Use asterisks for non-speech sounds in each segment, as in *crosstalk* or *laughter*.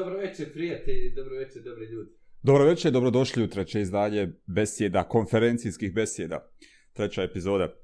Dobro večer, prijatelji, dobro večer, dobri ljudi. Dobro večer, dobrodošli u treće izdanje besjeda, konferencijskih besjeda. Treća epizoda.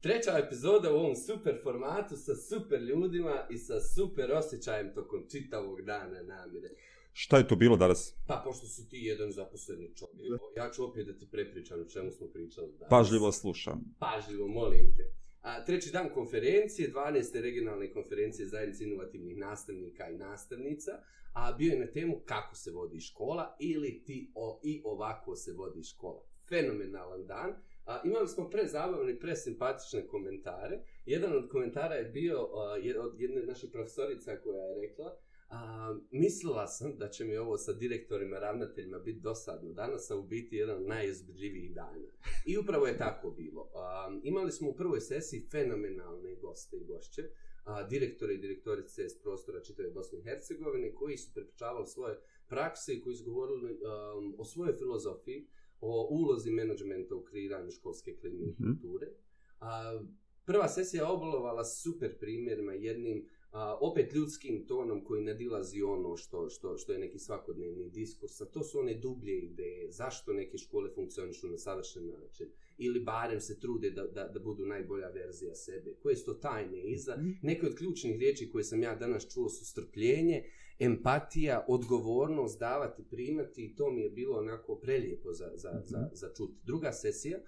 Treća epizoda u ovom super formatu sa super ljudima i sa super osjećajem tokom čitavog dana namire. Šta je to bilo danas? Pa, pošto si ti jedan zaposleni čovjek, ja ću opet da ti prepričam o čemu smo pričali danas. Pažljivo slušam. Pažljivo, molim te. A, treći dan konferencije, 12. regionalne konferencije zajednice inovativnih nastavnika i nastavnica, a bio je na temu kako se vodi škola ili ti o, i ovako se vodi škola. Fenomenalan dan. A, imali smo pre zabavne, pre simpatične komentare. Jedan od komentara je bio a, jed, od jedne naše profesorica koja je rekla a, A, mislila sam da će mi ovo sa direktorima, ravnateljima biti dosadno danas, a u biti jedan najizbedljiviji dan. I upravo je tako bilo. A, imali smo u prvoj sesiji fenomenalne goste i gošće, a, direktore i direktorice iz prostora čitave Bosne i Hercegovine, koji su prepričavali svoje prakse i koji su govorili a, o svojoj filozofiji, o ulozi menadžmenta u kreiranju školske klinike mm -hmm. kulture. Mhm. A, prva sesija obolovala super primjerima jednim a, opet ljudskim tonom koji ne dilazi ono što, što, što je neki svakodnevni diskurs, a to su one dublje ideje, zašto neke škole funkcionišu na savršen način, ili barem se trude da, da, da budu najbolja verzija sebe, koje su to tajne iza, mhm. neke od ključnih riječi koje sam ja danas čuo su strpljenje, empatija, odgovornost, davati, primati, i to mi je bilo onako prelijepo za, za, mm -hmm. za, mhm. za čuti. Druga sesija, uh,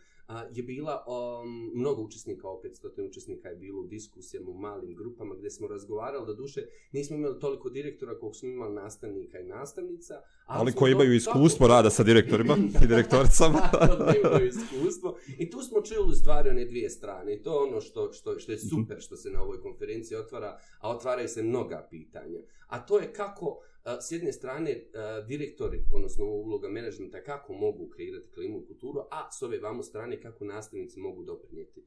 je bila um, mnogo učesnika, opet stotinu učesnika je bilo u diskusijama u malim grupama gdje smo razgovarali, da duše nismo imali toliko direktora koliko smo imali nastavnika i nastavnica. Ali, ali koji imaju iskustvo rada sa direktorima *laughs* i direktoricama. *laughs* imaju iskustvo. I tu smo čuli stvari one dvije strane. I to je ono što, što, što je mhm. super što se na ovoj konferenciji otvara, a otvaraju se mnoga pitanja. A to je kako s jedne strane direktori, odnosno uloga menadžmenta, kako mogu kreirati klimu i kulturu, a s ove vamo strane kako nastavnici mogu doprinijeti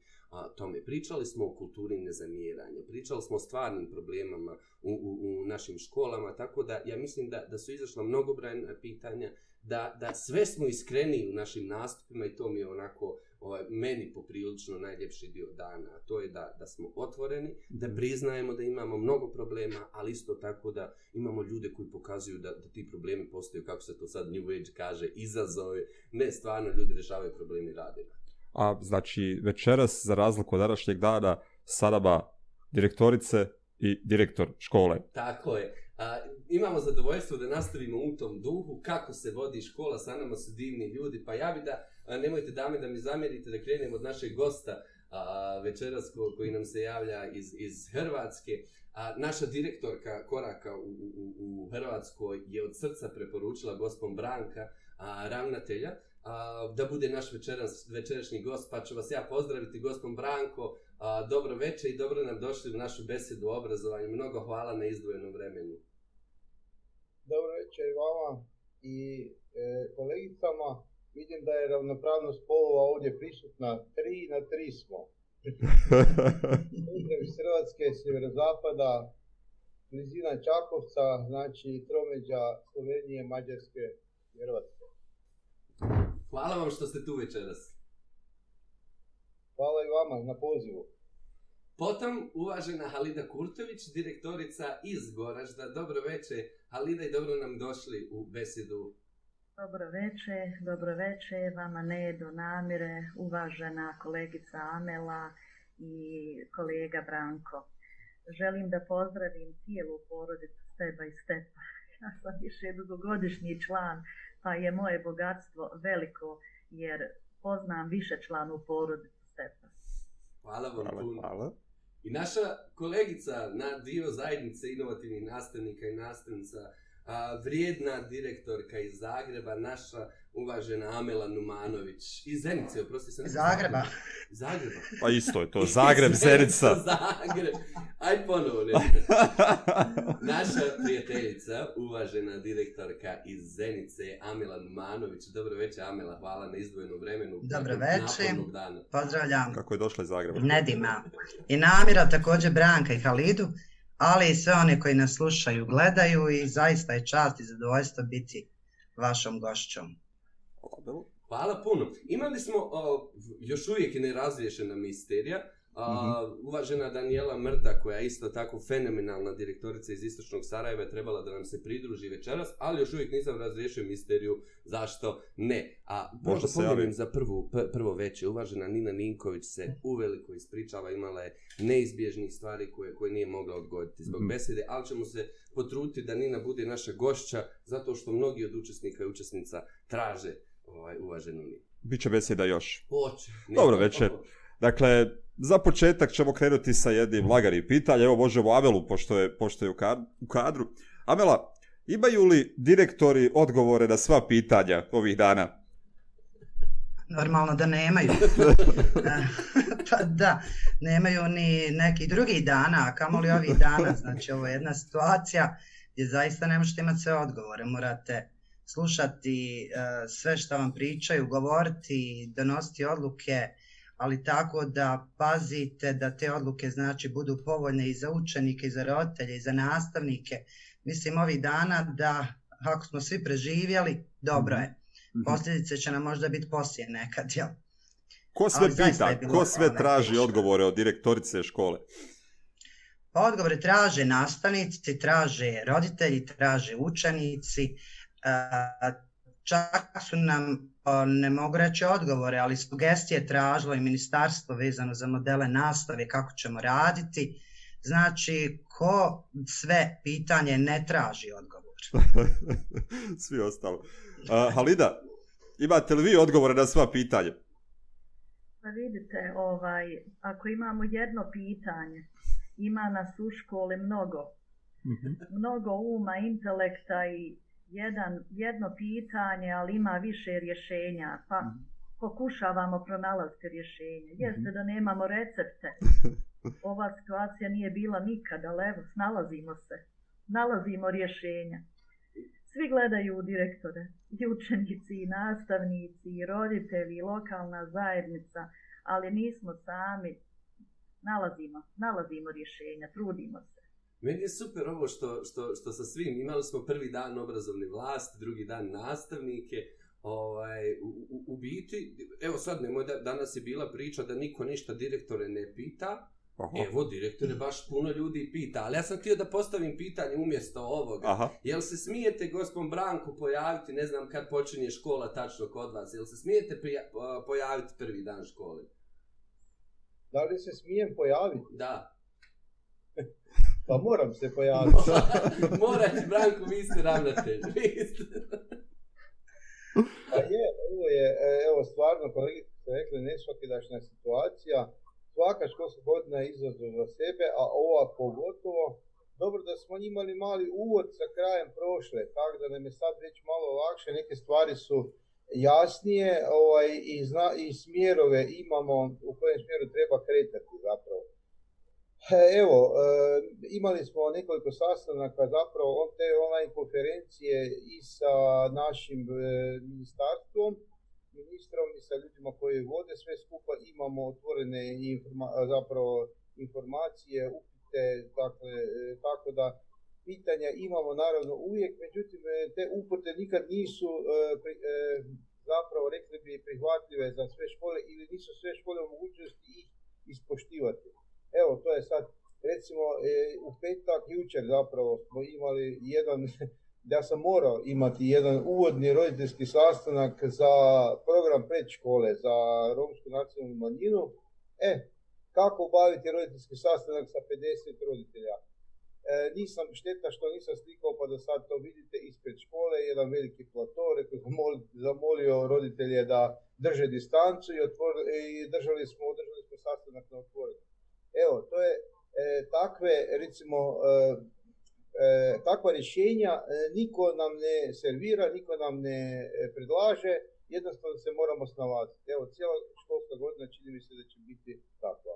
tome. Pričali smo o kulturi nezamjeranja, pričali smo o stvarnim problemama u, u, u našim školama, tako da ja mislim da, da su izašla mnogobrajna pitanja, da, da sve smo iskreni u našim nastupima i to mi je onako uh, ovaj, meni poprilično najljepši dio dana, a to je da, da smo otvoreni, da mhm. priznajemo da imamo mnogo problema, ali isto tako da imamo ljude koji pokazuju da, da ti problemi postaju, kako se to sad New Age kaže, izazove. Ne, stvarno, ljudi rešavaju problemi rade. A znači, večeras, za razliku od današnjeg dana, Saraba direktorice i direktor škole. Tako je. A, imamo zadovoljstvo da nastavimo u tom duhu kako se vodi škola, sa nama su divni ljudi, pa ja bi da nemojte dame da mi zamjerite da krenem od našeg gosta a, večeras ko, koji nam se javlja iz, iz Hrvatske. A, naša direktorka Koraka u, u, u Hrvatskoj je od srca preporučila gospom Branka, a, ravnatelja, a, da bude naš večeras, večerašnji gost, pa ću vas ja pozdraviti gospom Branko. A, dobro večer i dobro nam došli u našu besedu o obrazovanju. Mnogo hvala na izdvojenom vremenu. Dobro večer i vama i e, kolegicama vidim da je ravnopravnost polova ovdje prisutna, tri na tri smo. Uđem iz Hrvatske, sjeverozapada, blizina Čakovca, znači tromeđa Slovenije, Mađarske, Hrvatske. Hvala vam što ste tu večeras. Hvala i vama na pozivu. Potom uvažena Halida Kurtović, direktorica iz Goražda. Dobro veče, Halida i dobro nam došli u besedu Dobro večer, dobro večer vama ne do namire, uvažena kolegica Amela i kolega Branko. Želim da pozdravim cijelu porodicu Steba i Stepa. *laughs* Ja sam više dugogodišnji član, pa je moje bogatstvo veliko, jer poznam više članu porodicu Stepa. Hvala vam hvala, puno. Hvala. I naša kolegica na dio zajednice inovativnih nastavnika i nastavnica, a, vrijedna direktorka iz Zagreba, naša uvažena Amela Numanović. Iz Zenice, oprosti se. Iz Zagreba. Zagreba. Pa isto je to, Zagreb, Zenica. *laughs* Zagreb. Aj ponovo, ne. *laughs* Naša prijateljica, uvažena direktorka iz Zenice, Amela Numanović. Dobro večer, Amela, hvala na izdvojenom vremenu. Dobro večer, pozdravljam. Kako je došla iz Zagreba? Nedima. I Namira, također Branka i Halidu ali i sve one koji nas slušaju, gledaju i zaista je čast i zadovoljstvo biti vašom gošćom. Hvala puno. Imali smo o, još uvijek nerazriješena misterija, Uh, uvažena Daniela Mrda, koja je isto tako fenomenalna direktorica iz Istočnog Sarajeva, je trebala da nam se pridruži večeras, ali još uvijek nisam razriješio misteriju zašto ne. A možda pomijem za prvu, prvo veće. Uvažena Nina Ninković se uveliko ispričava, imala je neizbježnih stvari koje koje nije mogla odgoditi zbog mm. besede, ali ćemo se potruti da Nina bude naša gošća, zato što mnogi od učesnika i učesnica traže ovaj, uvaženu Ninu. Biće beseda još. Hoće. Dobro večer. *laughs* Dakle, Za početak ćemo krenuti sa jednim lagari pitanja. Evo možemo Amelu, pošto je, pošto je u kadru. Amela, imaju li direktori odgovore na sva pitanja ovih dana? Normalno da nemaju. *laughs* *laughs* pa da, nemaju ni neki drugi dana, a kamoli ovih dana. Znači, ovo je jedna situacija gdje zaista ne možete imati sve odgovore. Morate slušati uh, sve što vam pričaju, govoriti, donositi odluke, uh, ali tako da pazite da te odluke znači budu povoljne i za učenike i za roditelje i za nastavnike. Mislim ovih dana da ako smo svi preživjeli, dobro je. Mhm. Mhm. Posljedice će nam možda biti poslije nekad, jel? Ko sve ali, pita, ko sve traži tiška. odgovore od direktorice škole? Pa odgovore traže nastavnici, traže roditelji, traže učenici. Čak su nam Pa ne mogu reći odgovore, ali sugestije tražilo i ministarstvo vezano za modele nastave, kako ćemo raditi. Znači, ko sve pitanje ne traži odgovor. *laughs* Svi ostalo. A, Halida, imate li vi odgovore na sva pitanje? Pa vidite, ovaj, ako imamo jedno pitanje, ima nas u školi mnogo. Mm -hmm. Mnogo uma, intelekta i jedan, jedno pitanje, ali ima više rješenja, pa mm -hmm. pokušavamo pronalaziti rješenje. Mhm. Jeste mm -hmm. da nemamo recepte. *laughs* Ova situacija nije bila nikad, ali evo, snalazimo se. Nalazimo rješenja. Svi gledaju u direktore, i učenici, i nastavnici, i roditelji, i lokalna zajednica, ali nismo sami. Nalazimo, nalazimo rješenja, trudimo se. Meni je super ovo što, što, što sa svim, imali smo prvi dan obrazovni vlast, drugi dan nastavnike, ovaj, u, u, u biti, evo sad nemoj da, danas je bila priča da niko ništa direktore ne pita, Aha. Evo, direktore, baš puno ljudi pita, ali ja sam htio da postavim pitanje umjesto ovoga. Aha. Jel se smijete gospom Branku pojaviti, ne znam kad počinje škola tačno kod vas, jel se smijete prija, pojaviti prvi dan škole? Da li se smijem pojaviti? Da. Pa moram se pojaviti. *laughs* Morat, Branko, vi ste ravnatelj. Vi ste... je, ovo je, e, evo, stvarno, kolegice ste rekli, nesvakidašna situacija. Svaka školska godina je izazov za sebe, a ova pogotovo. Dobro da smo imali mali uvod sa krajem prošle, tako da nam je sad već malo lakše, neke stvari su jasnije ovaj, i, zna, i smjerove imamo u kojem smjeru treba kretati zapravo. He, evo, e, imali smo nekoliko sastanaka zapravo od te online konferencije i sa našim e, ministarstvom, ministrom i sa ljudima koji vode sve skupa. Imamo otvorene informa zapravo informacije, upite, dakle, e, tako da pitanja imamo naravno uvijek, međutim e, te upute nikad nisu e, pri, e, zapravo rekli bi prihvatljive za sve škole ili nisu sve škole u mogućnosti ih ispoštivati. E, Evo, to je sad, recimo, e, u petak jučer zapravo smo imali jedan, da *laughs* sam morao imati jedan uvodni roditeljski sastanak za program predškole za romsku nacionalnu manjinu. E, kako obaviti roditeljski sastanak sa 50 roditelja? E, nisam šteta što nisam slikao pa da sad to vidite ispred škole, jedan veliki plato, zamolio roditelje da drže distancu i, otvor, i držali smo, održali smo sastanak na otvorenu. Evo, to je e, takve, recimo, e, e, takva rješenja e, niko nam ne servira, niko nam ne e, predlaže, jednostavno se moramo snalaziti. Evo, cijela školska godina čini mi se da će biti takva.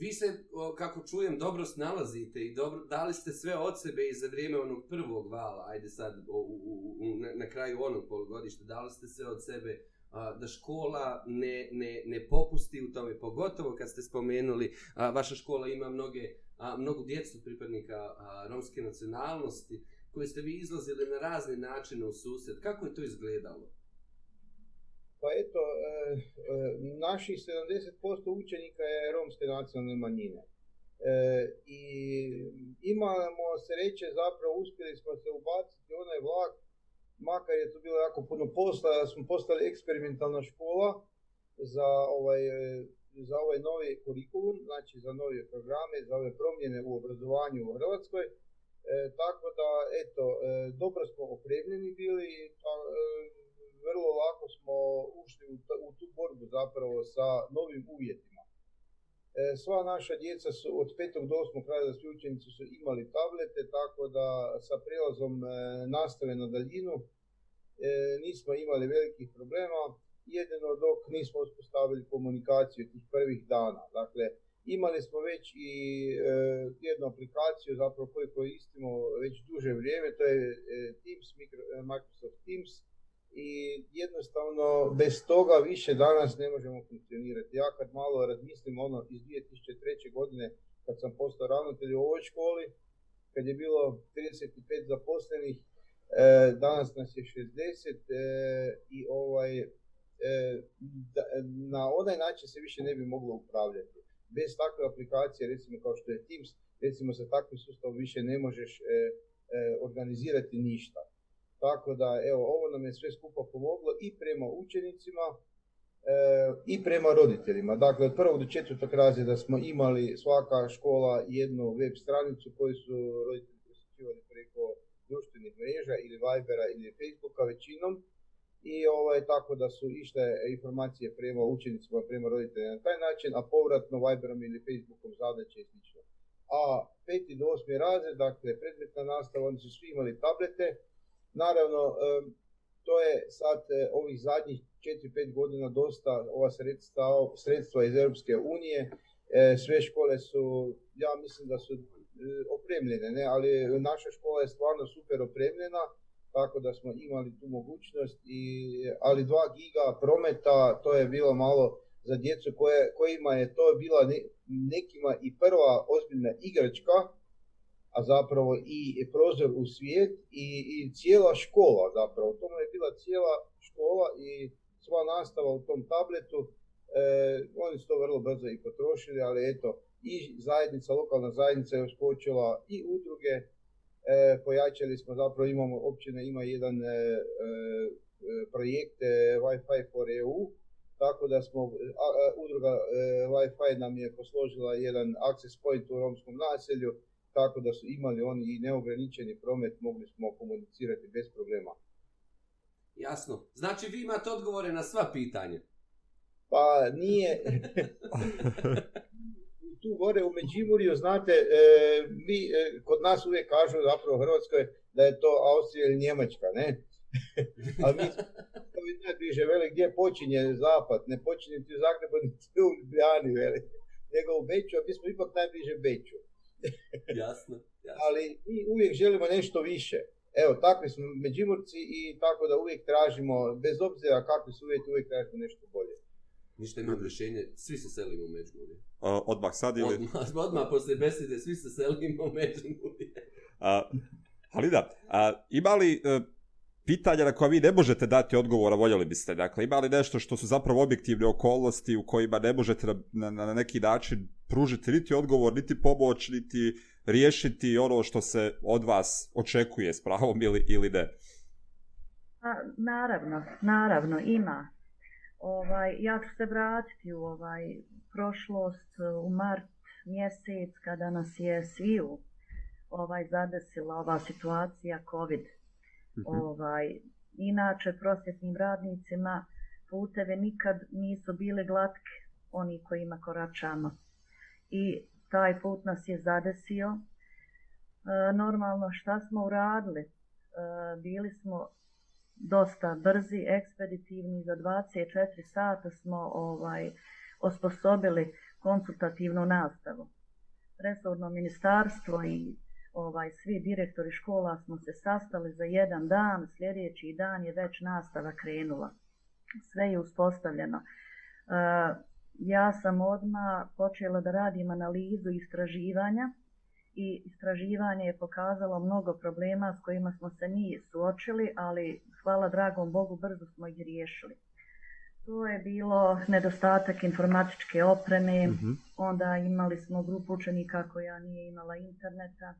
Vi se, o, kako čujem, dobro snalazite i dobro, dali ste sve od sebe i za vrijeme onog prvog vala, ajde sad, u, u, u, na, na kraju onog polugodišta, dali ste sve od sebe, da škola ne, ne, ne popusti u tome, pogotovo kad ste spomenuli, a, vaša škola ima mnoge, a, mnogu djecu pripadnika a, romske nacionalnosti, koje ste vi izlazili na razne načine u susjed. Kako je to izgledalo? Pa eto, e, e, naši 70% učenika je romske nacionalne manjine. E, I imamo sreće, zapravo uspjeli smo se ubaciti onaj vlak makar je to bilo jako puno posla, smo postali eksperimentalna škola za ovaj za ovaj novi kurikulum, znači za nove programe, za ove promjene u obrazovanju u Hrvatskoj. E, tako da, eto, e, dobro smo opremljeni bili, pa, e, vrlo lako smo ušli u, ta, u tu borbu zapravo sa novim uvjetima. E, sva naša djeca su od petog do osmog razreda svi učenici su imali tablete, tako da sa prelazom e, nastave na daljinu e, nismo imali velikih problema, jedino dok nismo uspostavili komunikaciju tih prvih dana. Dakle, imali smo već i jednu aplikaciju zapravo koju koristimo već duže vrijeme, to je Teams, Microsoft Teams, i jednostavno bez toga više danas ne možemo funkcionirati. Ja kad malo razmislim ono iz 2003. godine kad sam postao ravnatelj u ovoj školi, kad je bilo 35 zaposlenih, e, danas nas je 60 e, i ovaj, e, da, na onaj način se više ne bi moglo upravljati. Bez takve aplikacije, recimo kao što je Teams, recimo sa takvim sustavom više ne možeš e, e, organizirati ništa. Tako da, evo, ovo nam je sve skupa pomoglo i prema učenicima e, i prema roditeljima. Dakle, od prvog do četvrtog razreda smo imali svaka škola jednu web stranicu koju su roditelji posjećivali preko društvenih mreža ili Vibera ili Facebooka većinom. I ovaj, tako da su išle informacije prema učenicima, prema roditeljima na taj način, a povratno Viberom ili Facebookom zadaće i slično. A peti do osmi razred, dakle, predmetna nastava, oni su svi imali tablete, Naravno, to je sad e, ovih zadnjih 4-5 godina dosta ova sredstva, sredstva iz Europske unije. E, sve škole su, ja mislim da su e, opremljene, ne? ali naša škola je stvarno super opremljena, tako da smo imali tu mogućnost, i, ali 2 giga prometa, to je bilo malo za djecu koje, kojima je to bila ne, nekima i prva ozbiljna igračka, a zapravo i prozor u svijet i, i cijela škola zapravo. To je bila cijela škola i sva nastava u tom tabletu. E, oni su to vrlo brzo i potrošili, ali eto, i zajednica, lokalna zajednica je uspočela i udruge. E, pojačali smo, zapravo imamo općine, ima jedan e, e, projekt e, Wi-Fi for EU, tako da smo, a, udruga e, Wi-Fi nam je posložila jedan access point u romskom naselju, tako da su imali oni i neograničeni promet, mogli smo komunicirati bez problema. Jasno. Znači vi imate odgovore na sva pitanja? Pa nije. *laughs* tu gore u Međimurju, znate, e, mi, e, kod nas uvijek kažu zapravo Hrvatskoj da je to Austrija ili Njemačka, ne? *laughs* Ali mi smo vi najbliže, vele, gdje počinje zapad, ne počinje ti u Zagrebu, *laughs* ti u Ljubljani, vele, nego u Beću, a mi smo ipak najbliže Beću. *laughs* jasno, jasno. Ali mi uvijek želimo nešto više. Evo, takvi smo međimurci i tako da uvijek tražimo, bez obzira kakvi su uvijek, uvijek tražimo nešto bolje. Ništa imam rješenje, svi se selimo u Međugorje. Odmah sad ili... Odmah, *laughs* odmah posle besede, svi se selimo u Međugorje. Ali da, a, ima li a, e, pitanja na koja vi ne možete dati odgovora, voljeli biste, dakle, ima li nešto što su zapravo objektivne okolnosti u kojima ne možete na, na, na neki način pružiti niti odgovor, niti pomoć, niti riješiti ono što se od vas očekuje s pravom ili, ili ne? A, pa, naravno, naravno, ima. Ovaj, ja ću se vratiti u ovaj prošlost, u mart mjesec kada nas je sviju ovaj, zadesila ova situacija COVID. Mhm. Ovaj, inače, prosjetnim radnicima puteve nikad nisu bile glatke oni kojima koračamo i taj put nas je zadesio. E, normalno šta smo uradili? E, bili smo dosta brzi, ekspeditivni, za 24 sata smo ovaj osposobili konsultativnu nastavu. Resorno ministarstvo i ovaj svi direktori škola smo se sastali za jedan dan, sljedeći dan je već nastava krenula. Sve je uspostavljeno. Uh, ja sam odma počela da radim analizu istraživanja i istraživanje je pokazalo mnogo problema s kojima smo se mi suočili, ali hvala dragom Bogu, brzo smo ih riješili. To je bilo nedostatak informatičke opreme, mm -hmm. onda imali smo grupu učenika koja nije imala interneta,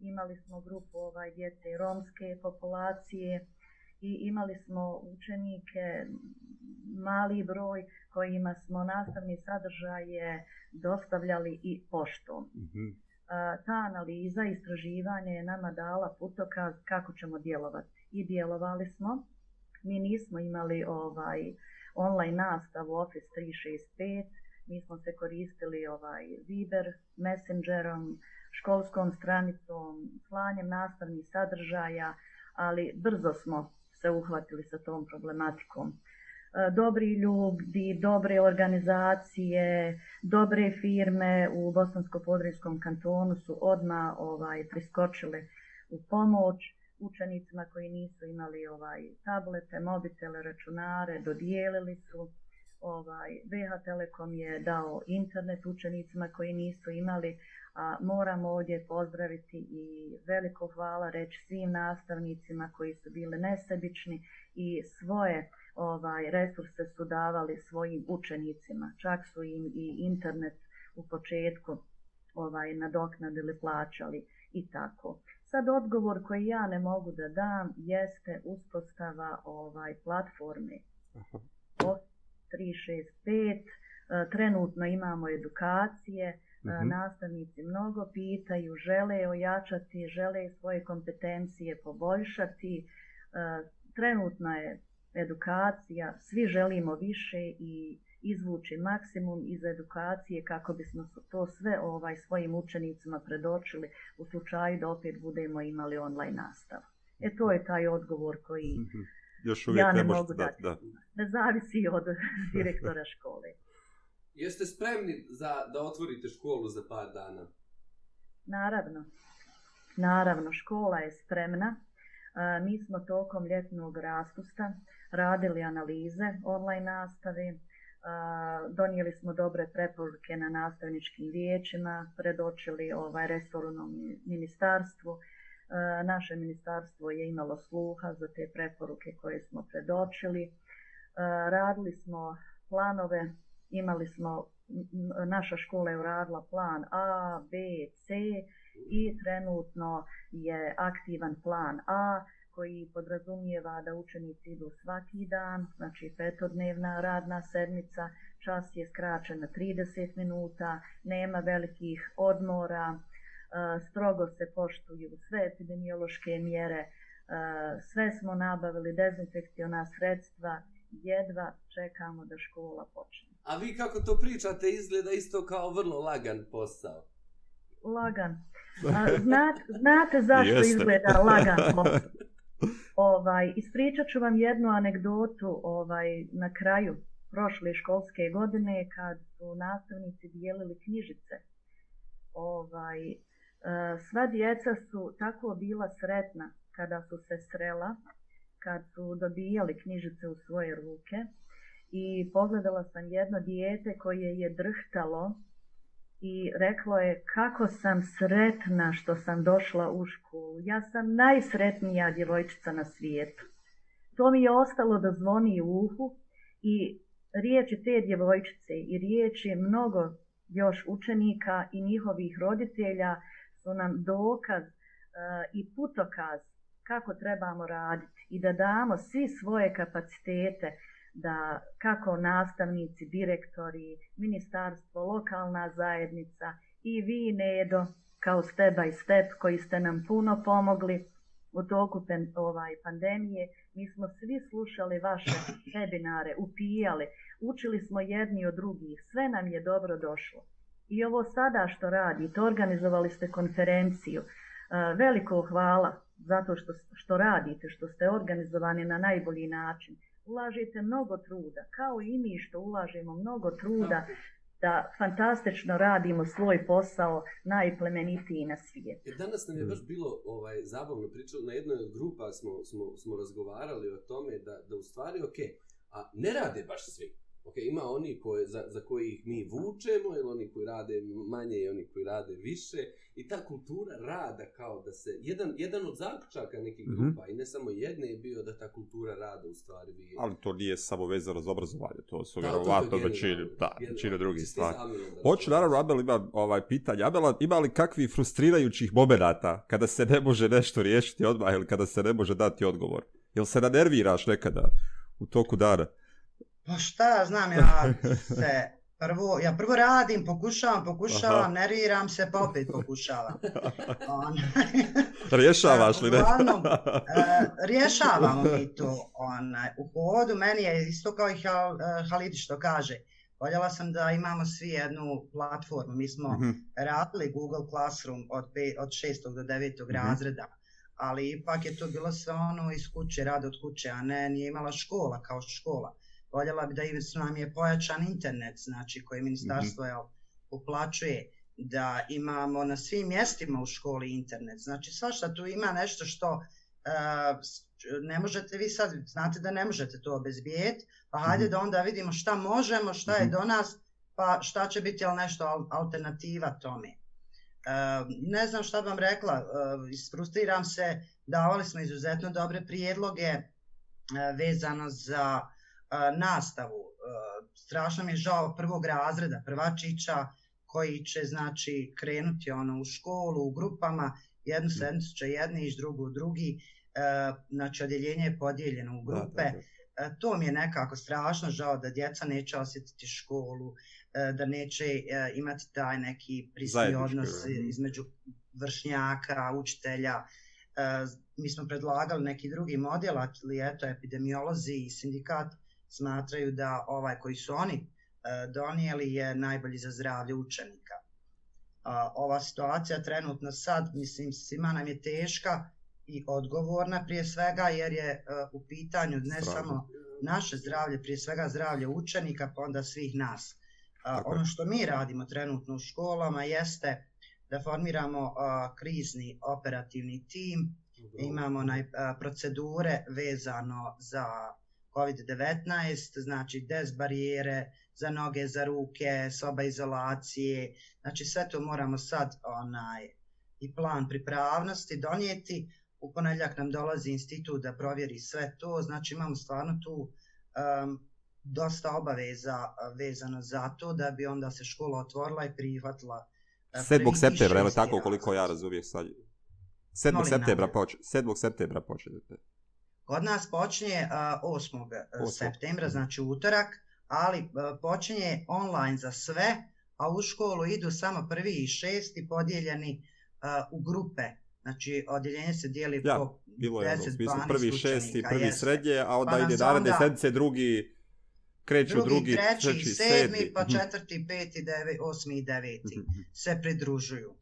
imali smo grupu ovaj djece romske populacije, i imali smo učenike mali broj kojima smo nastavni sadržaje dostavljali i poštom. Mm -hmm. a, ta analiza istraživanje je nama dala putokaz kako ćemo djelovati. I djelovali smo. Mi nismo imali ovaj online nastavu Office 365. Mi smo se koristili ovaj Viber, Messengerom, školskom stranicom, slanjem nastavnih sadržaja, ali brzo smo se uhvatili sa tom problematikom. E, dobri ljudi, dobre organizacije, dobre firme u Bosansko-Podrijskom kantonu su odma ovaj priskočile u pomoć učenicima koji nisu imali ovaj tablete, mobitele, računare, dodijelili su ovaj VH Telekom je dao internet učenicima koji nisu imali a moramo ovdje pozdraviti i veliko hvala reći svim nastavnicima koji su bile nesebični i svoje ovaj resurse su davali svojim učenicima čak su im i internet u početku ovaj nadoknadili plaćali i tako sad odgovor koji ja ne mogu da dam jeste uspostava ovaj platforme Aha. 365. E, trenutno imamo edukacije, uh e, mhm. -huh. nastavnici mnogo pitaju, žele ojačati, žele svoje kompetencije poboljšati. E, trenutno je edukacija, svi želimo više i izvući maksimum iz edukacije kako bismo to sve ovaj svojim učenicima predočili u slučaju da opet budemo imali online nastav. E to je taj odgovor koji uh mhm. -huh još uvijek ja ne, ne mogu možete, dati. Da, da. Ne zavisi od *laughs* direktora škole. Jeste spremni za, da otvorite školu za par dana? Naravno. Naravno, škola je spremna. E, mi smo tokom ljetnog raspusta radili analize online nastave, e, donijeli smo dobre preporuke na nastavničkim vijećima, predočili ovaj restoranom ministarstvu, E, naše ministarstvo je imalo sluha za te preporuke koje smo predočili. E, radili smo planove, imali smo, naša škola je uradila plan A, B, C i trenutno je aktivan plan A koji podrazumijeva da učenici idu svaki dan, znači petodnevna radna sedmica, čas je skraćen na 30 minuta, nema velikih odmora, strogo se poštuju sve epidemiološke mjere, sve smo nabavili dezinfekciona sredstva, jedva čekamo da škola počne. A vi kako to pričate izgleda isto kao vrlo lagan posao. Lagan. Znate, znate zašto Jeste. izgleda lagan posao? Ovaj, ispričat ću vam jednu anegdotu ovaj, na kraju prošle školske godine kad su nastavnici dijelili knjižice. Ovaj, E, sva djeca su tako bila sretna kada su se srela, kad su dobijali knjižice u svoje ruke. I pogledala sam jedno dijete koje je drhtalo i reklo je kako sam sretna što sam došla u školu. Ja sam najsretnija djevojčica na svijetu. To mi je ostalo da zvoni u uhu i riječi te djevojčice i riječi mnogo još učenika i njihovih roditelja je su nam dokaz e, i putokaz kako trebamo raditi i da damo svi svoje kapacitete da kako nastavnici, direktori, ministarstvo, lokalna zajednica i vi Nedo kao Steba i Step koji ste nam puno pomogli u toku pen, ovaj, pandemije. Mi smo svi slušali vaše webinare, upijali, učili smo jedni od drugih, sve nam je dobro došlo. I ovo sada što radite, organizovali ste konferenciju. E, veliko hvala zato što, što radite, što ste organizovani na najbolji način. Ulažite mnogo truda, kao i mi što ulažemo mnogo truda da fantastično radimo svoj posao najplemenitiji na svijetu. Jer danas nam je baš bilo ovaj, zabavno pričalo, na jednoj od grupa smo, smo, smo razgovarali o tome da, da u stvari, ok, a ne rade baš svi. Ok, ima oni koje, za, za koje ih mi vučemo, ili oni koji rade manje i oni koji rade više. I ta kultura rada kao da se, jedan, jedan od zaključaka nekih mhm. grupa, mm -hmm. i ne samo jedne je bio da ta kultura rada u stvari bi... Ali to nije samo veze za obrazovanje, to su vjerovatno većine, da, većine drugih stvari. Hoću naravno, Abel ima ovaj, pitanje. Abel, ima li kakvi frustrirajućih momenata kada se ne može nešto riješiti odmah ili kada se ne može dati odgovor? Jel se nanerviraš nekada u toku dana? Pa šta znam ja se, prvo, ja prvo radim, pokušavam, pokušavam, Aha. nerviram se, pa opet pokušavam. Ono. Rješavaš li ne? Uglavnom, e, rješavamo mi to. On, u hodu meni je isto kao i Hal, e, Halidi što kaže, voljela sam da imamo svi jednu platformu. Mi smo mm -hmm. radili Google Classroom od, pe, od šestog do devetog mm -hmm. razreda, ali ipak je to bilo sve ono iz kuće, rad od kuće, a ne, nije imala škola kao škola. Mm voljela bi da su nam je pojačan internet, znači koje ministarstvo mm -hmm. je uplaćuje, da imamo na svim mjestima u školi internet. Znači svašta tu ima nešto što uh, ne možete vi sad, znate da ne možete to obezbijeti, pa mm -hmm. hajde mhm. da onda vidimo šta možemo, šta mm -hmm. je mhm. do nas, pa šta će biti ali nešto alternativa tome. Uh, ne znam šta vam rekla, uh, e, isfrustiram se, davali smo izuzetno dobre prijedloge uh, vezano za uh, nastavu. Strašno mi je žao prvog razreda, prvačića, koji će znači krenuti ono u školu, u grupama, jednu mm. sedmicu će jedni iš drugu drugi, znači odjeljenje je podijeljeno u grupe. Da, da, da. To mi je nekako strašno žao da djeca neće osjetiti školu, da neće imati taj neki prisni odnos mm. između vršnjaka, učitelja. Mi smo predlagali neki drugi model, ali eto, epidemiolozi i sindikat smatraju da ovaj koji su oni e, donijeli je najbolji za zdravlje učenika. E, ova situacija trenutno sad, mislim, svima nam je teška i odgovorna prije svega jer je e, u pitanju ne Pravda. samo naše zdravlje, prije svega zdravlje učenika pa onda svih nas. Tako. Ono što mi radimo trenutno u školama jeste da formiramo krizni operativni tim, imamo naj, procedure vezano za COVID-19, znači des barijere za noge, za ruke, soba izolacije, znači sve to moramo sad onaj i plan pripravnosti donijeti. U ponedljak nam dolazi institut da provjeri sve to, znači imamo stvarno tu um, dosta obaveza vezano za to da bi onda se škola otvorila i prihvatila. 7. septembra, evo tako koliko ja razumijem sad. 7. septembra poče, 7. septembra početete. Kod nas počinje 8. 8. E, septembra, znači utorak, ali e, počinje online za sve, a u školu idu samo prvi i šesti podijeljeni e, u grupe. Znači, odjeljenje se dijeli ja, po bilo 10, je, bilo, ono, 12 prvi šesti, prvi jeste. srednje, a onda pa ide naredne sedmice, drugi kreću, drugi, drugi treći, treći, sedmi, pa mhm. četvrti, peti, deve, osmi i deveti mhm, mhm. se pridružuju.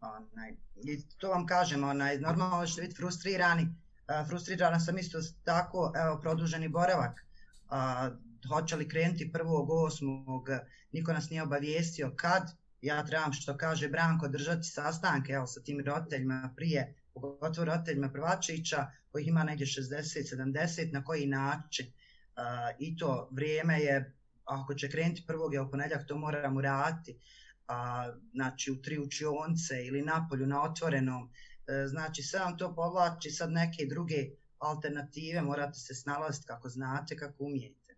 Onaj, I to vam kažem, onaj, normalno ćete biti frustrirani, E, frustrirana sam isto tako, evo, produženi boravak, a, hoće li krenuti 1.8. niko nas nije obavijestio kad, ja trebam što kaže Branko držati sastanke evo, sa tim roditeljima prije, pogotovo roditeljima Prvačića, kojih ima negdje 60-70, na koji način. A, I to vrijeme je, ako će krenuti prvog, je u ponedljak, to moramo raditi. A, znači u tri učionce ili napolju na otvorenom, E, znači sve vam to povlači sad neke druge alternative, morate se snalaziti kako znate, kako umijete.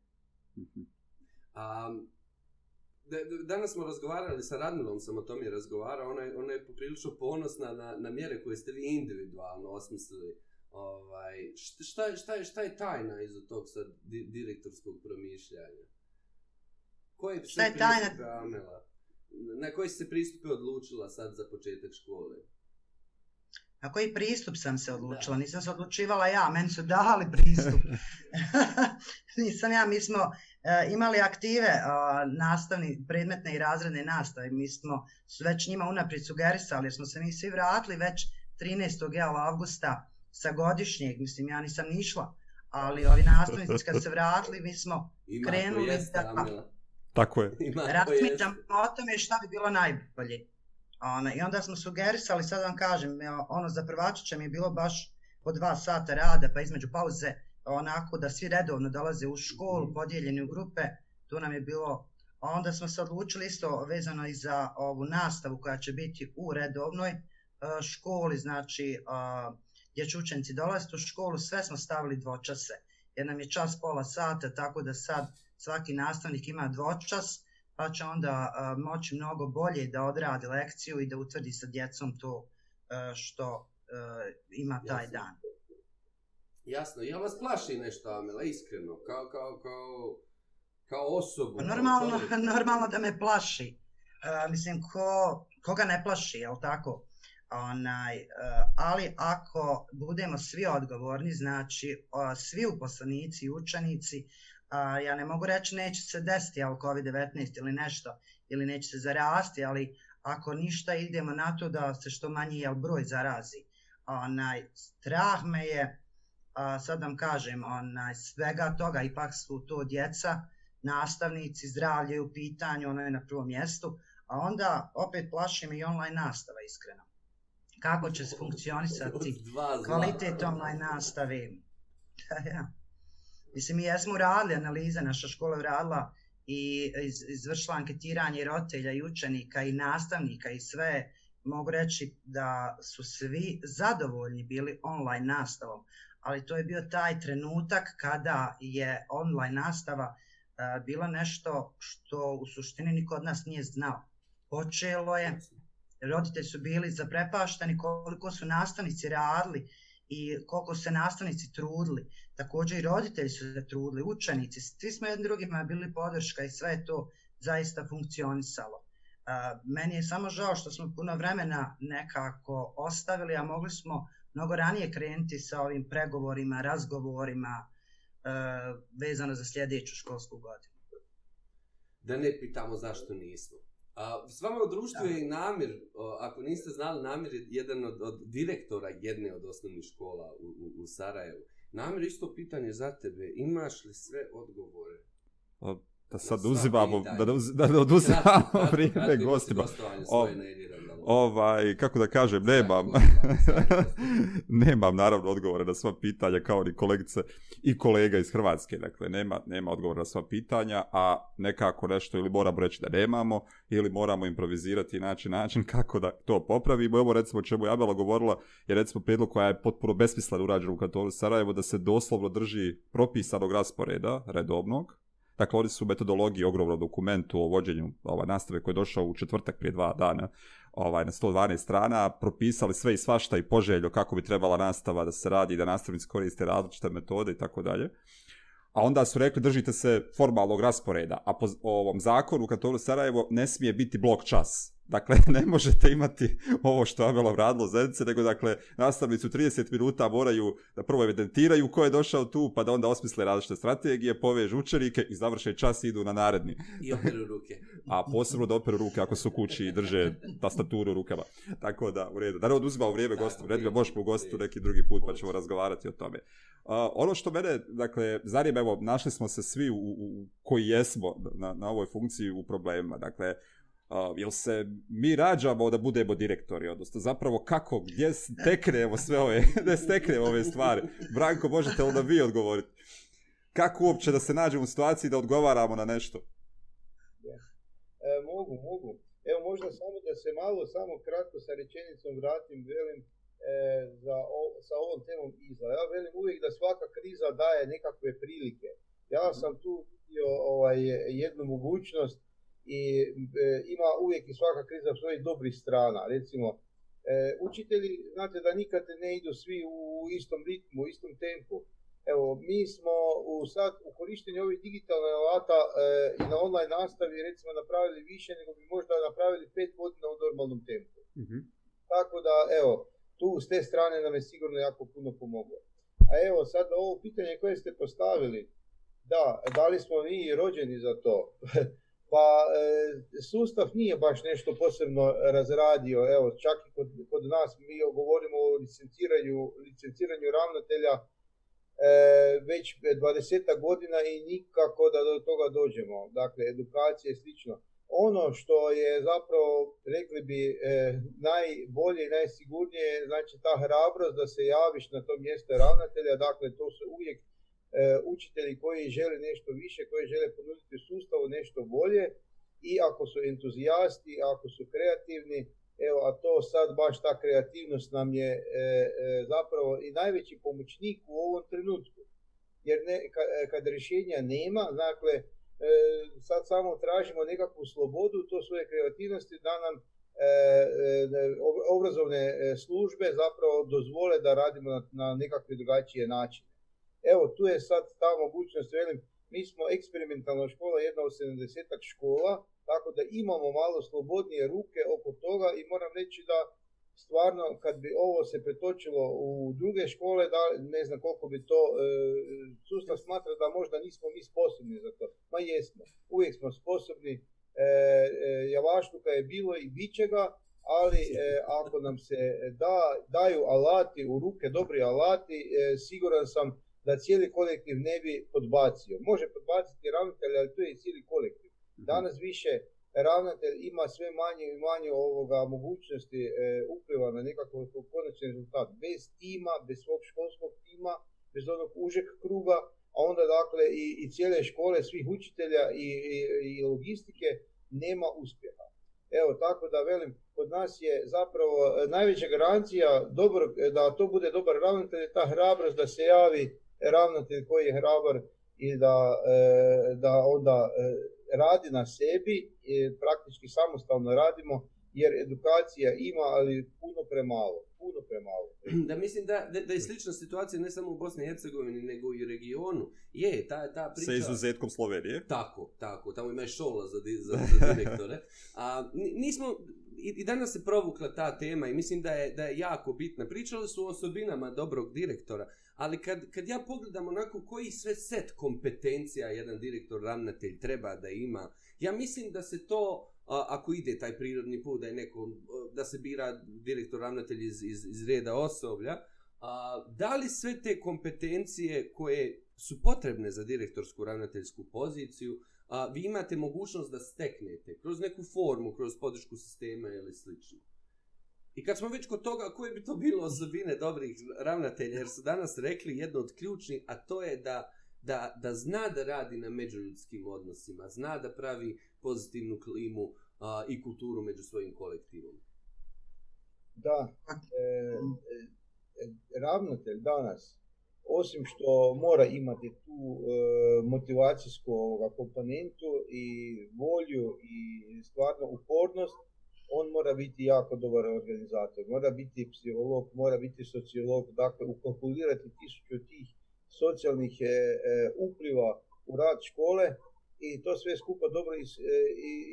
Uh -huh. um, danas smo razgovarali sa Radmilom, sam o tome razgovarao, ona je, ona je poprilično ponosna na, na mjere koje ste vi individualno osmislili. Ovaj, šta, šta, je, šta je tajna iza tog sad di, direktorskog promišljanja? Koje šta je tajna? Na koji se pristupe odlučila sad za početak škole? Na koji pristup sam se odlučila? Da. Nisam se odlučivala ja, meni su dali pristup. *laughs* Nisam ja, mi smo e, imali aktive e, nastavni, predmetne i razredne nastave. Mi smo su već njima unaprijed sugerisali, jer smo se mi svi vratili već 13. Ja, augusta sa godišnjeg. Mislim, ja nisam nišla, ali ovi nastavnici kad se vratili, mi smo *laughs* Ima, krenuli. Jest, da, tako je. *laughs* Razmitam o tome šta bi bilo najbolje. Ona, I onda smo sugerisali, sad vam kažem, ono za prvačića mi je bilo baš po dva sata rada, pa između pauze, onako da svi redovno dolaze u školu, mhm. podijeljeni u grupe, to nam je bilo A onda smo se odlučili isto vezano i za ovu nastavu koja će biti u redovnoj e, školi, znači e, gdje će učenici dolaziti u školu, sve smo stavili dvočase. Jer nam je čas pola sata, tako da sad svaki nastavnik ima dvočas, uh, pa će onda uh, moći mnogo bolje da odradi lekciju i da utvrdi sa djecom to uh, što uh, ima taj Jasno. dan. Jasno, ja vas plaši nešto, Amela, iskreno, kao, kao, kao, kao osobu. Pa normalno, kao *laughs* normalno da me plaši. Uh, mislim, ko, koga ne plaši, jel tako? Onaj, uh, ali ako budemo svi odgovorni, znači uh, svi uposlenici i učenici uh, a, ja ne mogu reći neće se desiti ali COVID-19 ili nešto, ili neće se zarasti, ali ako ništa idemo na to da se što manji jel, broj zarazi. Onaj, strah me je, a, sad vam kažem, onaj, svega toga, ipak su to djeca, nastavnici, zdravlje u pitanju, ono je na prvom mjestu, a onda opet plaši me i online nastava, iskreno. Kako će se funkcionisati kvalitet online nastave? *laughs* Da, ja. Mislim, mi jesmo uradili analiza, naša škola uradila i iz, izvršila anketiranje roditelja i učenika i nastavnika i sve. Mogu reći da su svi zadovoljni bili online nastavom, ali to je bio taj trenutak kada je online nastava a, e, bila nešto što u suštini niko od nas nije znao. Počelo je, roditelji su bili zaprepašteni koliko su nastavnici radili i koliko se nastavnici trudili također i roditelji su se trudili, učenici, svi smo jedni drugima bili podrška i sve to zaista funkcionisalo. A, meni je samo žao što smo puno vremena nekako ostavili, a mogli smo mnogo ranije krenuti sa ovim pregovorima, razgovorima a, e, vezano za sljedeću školsku godinu. Da ne pitamo zašto nismo. A, s vama u društvu je i namir, ako niste znali, namir je jedan od, od direktora jedne od osnovnih škola u, u, u Sarajevu. Namir, isto pitanje za tebe. Imaš li sve odgovore? Pa, da sad uzimamo, da, da, da oduzimamo vrijeme gostima. O, ovaj, kako da kažem, nemam, *laughs* nemam naravno odgovore na sva pitanja kao ni kolegice i kolega iz Hrvatske, dakle nema, nema odgovora na sva pitanja, a nekako nešto ili moramo reći da nemamo, ili moramo improvizirati i naći način kako da to popravimo. Evo recimo čemu je Abela govorila, je recimo predlog koja je potpuno besmislan urađen u kantonu Sarajevo, da se doslovno drži propisanog rasporeda, redovnog, Dakle, oni su u metodologiji ogromno dokumentu o vođenju ova, nastave koji je došao u četvrtak prije dva dana ovaj, na 112 strana, propisali sve i svašta i poželju kako bi trebala nastava da se radi i da nastavnici koriste različite metode i tako dalje. A onda su rekli držite se formalnog rasporeda, a po ovom zakonu u Kantonu Sarajevo ne smije biti blok čas. Dakle, *laughs* ne možete imati ovo što je bilo radilo zedice, nego dakle, nastavnici u 30 minuta moraju da prvo evidentiraju ko je došao tu, pa da onda osmisle različite strategije, povežu učenike i završe čas i idu na naredni. I operu ruke. A posebno da operu ruke ako su u kući i drže tastaturu rukama. Tako da, u redu. Naravno, uzima u vrijeme gostu. Red ga možeš po gostu neki drugi put, pa ćemo razgovarati o tome. Uh, ono što mene, dakle, zanima, evo, našli smo se svi u, u, koji jesmo na, na ovoj funkciji u problemima. Dakle, Uh, jel se mi rađamo da budemo direktori, odnosno zapravo kako, gdje steknemo sve ove, *laughs* gdje steknemo ove stvari? Branko, možete li da vi odgovoriti? Kako uopće da se nađemo u situaciji da odgovaramo na nešto? Yeah. E, mogu, mogu. Evo možda samo da se malo, samo kratko sa rečenicom vratim, velim, e, za o, sa ovom temom iza. Ja velim uvijek da svaka kriza daje nekakve prilike. Ja sam tu vidio ovaj, jednu mogućnost, i e, ima uvijek i svaka kriza svoje dobrih strana. Recimo, e, učitelji, znate da nikad ne idu svi u istom ritmu, u istom tempu. Evo, mi smo u sad u korištenju ovih digitalnih alata e, i na online nastavi recimo napravili više nego bi možda napravili pet godina u normalnom tempu. Mm -hmm. Tako da, evo, tu s te strane nam je sigurno jako puno pomoglo. A evo, sad ovo pitanje koje ste postavili, da, da li smo mi rođeni za to? *laughs* pa e, sustav nije baš nešto posebno razradio. Evo, čak i kod, kod nas mi govorimo o licenciranju, licenciranju ravnatelja e, već 20 godina i nikako da do toga dođemo. Dakle, edukacije i slično. Ono što je zapravo, rekli bi, e, najbolje i najsigurnije, znači ta hrabrost da se javiš na to mjesto ravnatelja, dakle, to su uvijek e, učitelji koji žele nešto više, koji žele ponuditi sustavu nešto bolje i ako su entuzijasti, ako su kreativni, evo, a to sad baš ta kreativnost nam je e, e, zapravo i najveći pomoćnik u ovom trenutku. Jer ne, ka, e, kad rješenja nema, dakle, e, sad samo tražimo nekakvu slobodu to svoje kreativnosti da nam E, e, obrazovne e, službe zapravo dozvole da radimo na, na nekakve drugačije načine. Evo, tu je sad ta mogućnost, velim, mi smo eksperimentalna škola, jedna od sedemdesetak škola, tako da imamo malo slobodnije ruke oko toga i moram reći da stvarno kad bi ovo se pretočilo u druge škole, da ne znam koliko bi to, e, sustav smatra da možda nismo mi sposobni za to. Ma jesmo, uvijek smo sposobni, e, e, javaštuka je bilo i bit će ga, ali e, ako nam se da, daju alati u ruke, dobri alati, e, siguran sam da da cijeli kolektiv ne bi podbacio. Može podbaciti ravnatelj, ali to je cijeli kolektiv. Mhm. Danas više ravnatelj ima sve manje i manje ovoga mogućnosti e, upliva na nekakav konačni rezultat. Bez tima, bez svog školskog tima, bez onog užeg kruga, a onda dakle i, i cijele škole, svih učitelja i, i, i logistike, nema uspjeha. Evo, tako da velim, kod nas je zapravo e, najveća garancija dobro, e, da to bude dobar ravnatelj, ta hrabrost da se javi ravnatelj koji je hrabar i da, e, da onda e, radi na sebi, e, praktički samostalno radimo, jer edukacija ima, ali puno premalo, puno premalo. *clears throat* Da mislim da, da, da je slična situacija ne samo u Bosni i Hercegovini, nego i u regionu, je, ta, ta priča... Sa izuzetkom Slovenije. Tako, tako, tamo ima šola za, za, za direktore. A, nismo, i, i danas se provukla ta tema i mislim da je, da je jako bitna. Pričali su o osobinama dobrog direktora, Ali kad, kad ja pogledam onako koji sve set kompetencija jedan direktor, ravnatelj treba da ima, ja mislim da se to, a, ako ide taj prirodni put, da, je neko, a, da se bira direktor, ravnatelj iz, iz, iz reda osoblja, a, da li sve te kompetencije koje su potrebne za direktorsku ravnateljsku poziciju, a, vi imate mogućnost da steknete kroz neku formu, kroz podršku sistema ili slično? I kad smo već kod toga, koje bi to bilo osobine dobrih ravnatelja, jer su danas rekli jedno od ključnih, a to je da, da, da zna da radi na međuljudskim odnosima, zna da pravi pozitivnu klimu uh, i kulturu među svojim kolektivom. Da, e, e, e, ravnatelj danas, osim što mora imati tu e, motivacijsku komponentu i volju i stvarno upornost, on mora biti jako dobar organizator, mora biti psiholog, mora biti sociolog, dakle ukalkulirati tisuću tih socijalnih e, e, upliva u rad škole i to sve skupa dobro is, e,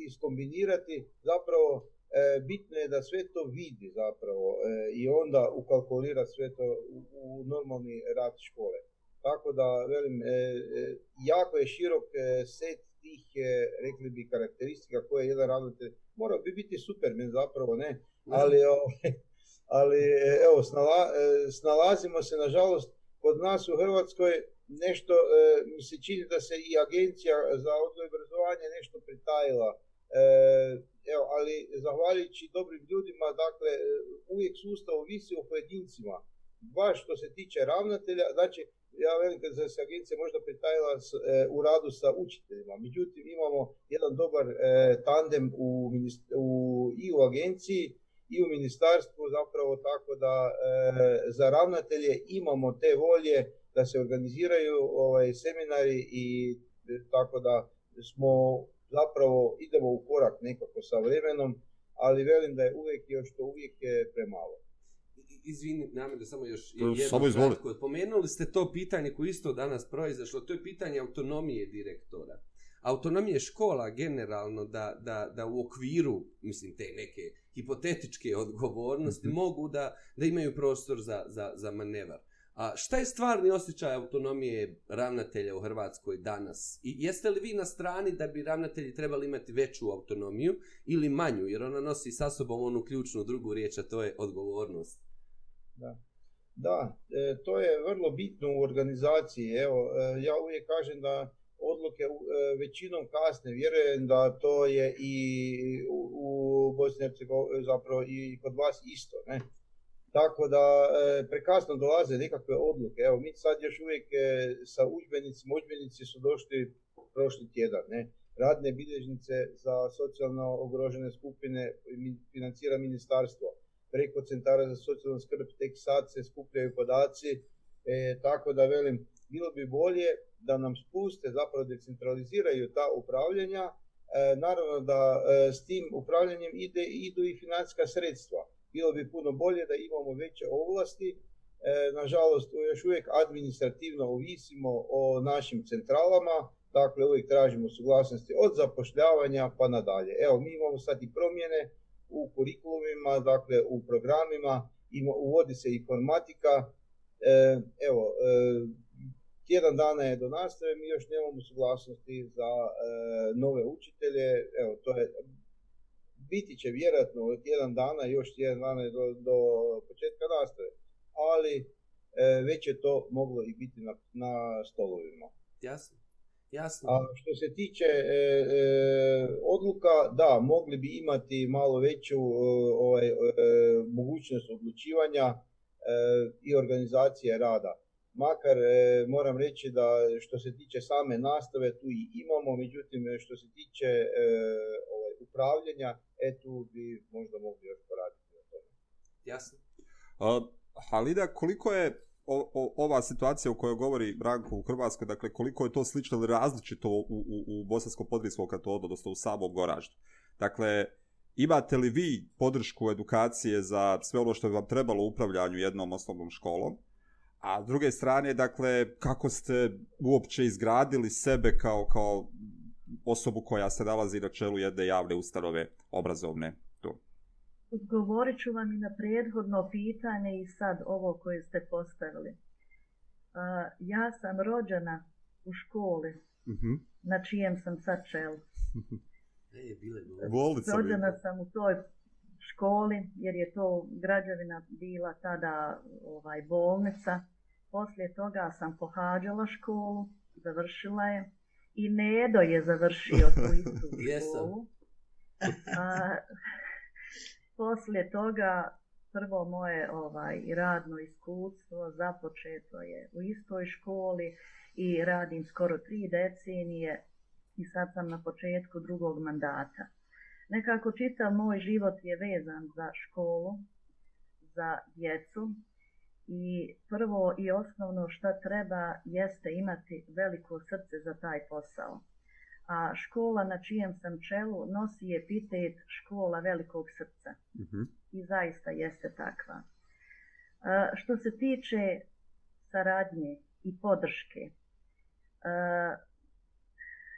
iskombinirati, zapravo e, bitno je da sve to vidi zapravo e, i onda ukalkulira sve to u, u normalni rad škole. Tako da, velim, e, e jako je širok e, set neke, rekli bi, karakteristika koje jedan ravnatelj morao bi biti supermen zapravo, ne, mhm. ali, o, *laughs* ali e, evo, snala, e, snalazimo se, nažalost, kod nas u Hrvatskoj nešto, e, mi se čini da se i agencija za odgoj obrazovanje nešto pritajila, e, evo, ali zahvaljujući dobrim ljudima, dakle, e, uvijek sustav visi u pojedincima, baš što se tiče ravnatelja, znači, dakle, ja velika za se agencija možda pritajila e, u radu sa učiteljima. Međutim, imamo jedan dobar e, tandem u, u, i u agenciji i u ministarstvu, zapravo tako da e, za ravnatelje imamo te volje da se organiziraju ovaj, seminari i e, tako da smo zapravo idemo u korak nekako sa vremenom, ali velim da je uvijek još to uvijek je premalo izvini, namjerno samo još jedno kratko. Pomenuli ste to pitanje koje isto danas proizašlo, to je pitanje autonomije direktora. Autonomije škola generalno da, da, da u okviru, mislim, te neke hipotetičke odgovornosti mm-hmm. mogu da, da imaju prostor za, za, za manevar. A šta je stvarni osjećaj autonomije ravnatelja u Hrvatskoj danas? I jeste li vi na strani da bi ravnatelji trebali imati veću autonomiju ili manju? Jer ona nosi sa sobom onu ključnu drugu riječ, a to je odgovornost da. Da, e, to je vrlo bitno u organizaciji. Evo, e, ja uvijek kažem da odluke e, većinom kasne. Vjerujem da to je i u, u Bosni Hercegovini zapravo i kod vas isto, ne? Tako da e, prekasno dolaze nekakve odluke. Evo, mi sad još uvijek e, sa uđbenicima, uđbenici su došli prošli tjedan, ne? Radne bilježnice za socijalno ogrožene skupine financira ministarstvo preko centara za socijalnu skrb, tek sad se skupljaju podaci, e, tako da velim, bilo bi bolje da nam spuste, zapravo decentraliziraju ta upravljanja, e, naravno da e, s tim upravljanjem ide, idu i financijska sredstva. Bilo bi puno bolje da imamo veće ovlasti, e, nažalost još uvijek administrativno ovisimo o našim centralama, dakle uvijek tražimo suglasnosti od zapošljavanja pa nadalje. Evo, mi imamo sad i promjene, u kurikulumima, dakle u programima, ima, uvodi se informatika. E, evo, e, tjedan dana je do nastave, mi još nemamo suglasnosti za e, nove učitelje, evo, to je, biti će vjerojatno tjedan dana, još tjedan dana je do, do početka nastave, ali e, već je to moglo i biti na, na stolovima. Jasno. Jasno. A što se tiče e, e, odluka, da, mogli bi imati malo veću e, ovaj, e, mogućnost odlučivanja e, i organizacije rada. Makar e, moram reći da što se tiče same nastave tu i imamo, međutim što se tiče e, ovaj, upravljanja, e tu bi možda mogli još poraditi. Jasno. A, Halida, koliko je o, o, ova situacija u kojoj govori Branko u Hrvatskoj, dakle koliko je to slično ili različito u, u, u Bosansko-Podrijskom kantonu, odnosno u samom Goraždu. Dakle, imate li vi podršku edukacije za sve ono što bi vam trebalo u upravljanju jednom osnovnom školom? A s druge strane, dakle, kako ste uopće izgradili sebe kao, kao osobu koja se nalazi na čelu jedne javne ustanove obrazovne Odgovorit ću vam i na prethodno pitanje i sad ovo koje ste postavili. Uh, ja sam rođena u školi uh mhm. -huh. na čijem sam sad čel. rođena sam u toj školi jer je to građavina bila tada ovaj bolnica. Poslije toga sam pohađala školu, završila je i Nedo je završio tu istu *laughs* školu. Jesam poslije toga prvo moje ovaj radno iskustvo započeto je u istoj školi i radim skoro tri decenije i sad sam na početku drugog mandata. Nekako čitav moj život je vezan za školu, za djecu i prvo i osnovno šta treba jeste imati veliko srce za taj posao a škola na čijem sam čelu nosi epitet škola velikog srca. Uh mhm. -huh. I zaista jeste takva. A, e, što se tiče saradnje i podrške, a, e,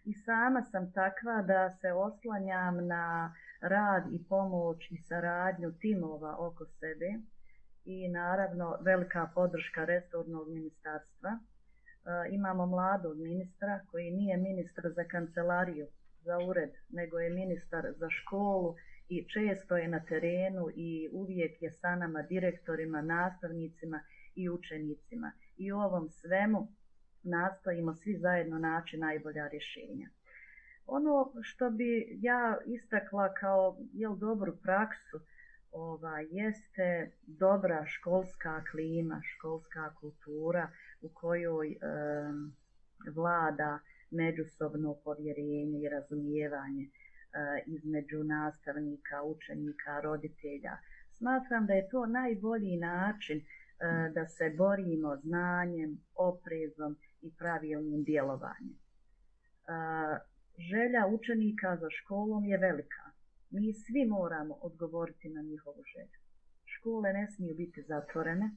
i sama sam takva da se oslanjam na rad i pomoć i saradnju timova oko sebe i naravno velika podrška restornog ministarstva. Uh, imamo mladog ministra koji nije ministar za kancelariju, za ured, nego je ministar za školu i često je na terenu i uvijek je sa nama direktorima, nastavnicima i učenicima. I u ovom svemu nastojimo svi zajedno naći najbolja rješenja. Ono što bi ja istakla kao jel, dobru praksu ova, jeste dobra školska klima, školska kultura, uh, u kojoj e, vlada međusobno povjerenje i razumijevanje e, između nastavnika, učenika, roditelja. Smatram da je to najbolji način e, da se borimo znanjem, oprezom i pravilnim djelovanjem. E, želja učenika za školom je velika. Mi svi moramo odgovoriti na njihovu želju. Škole ne smiju biti zatvorene,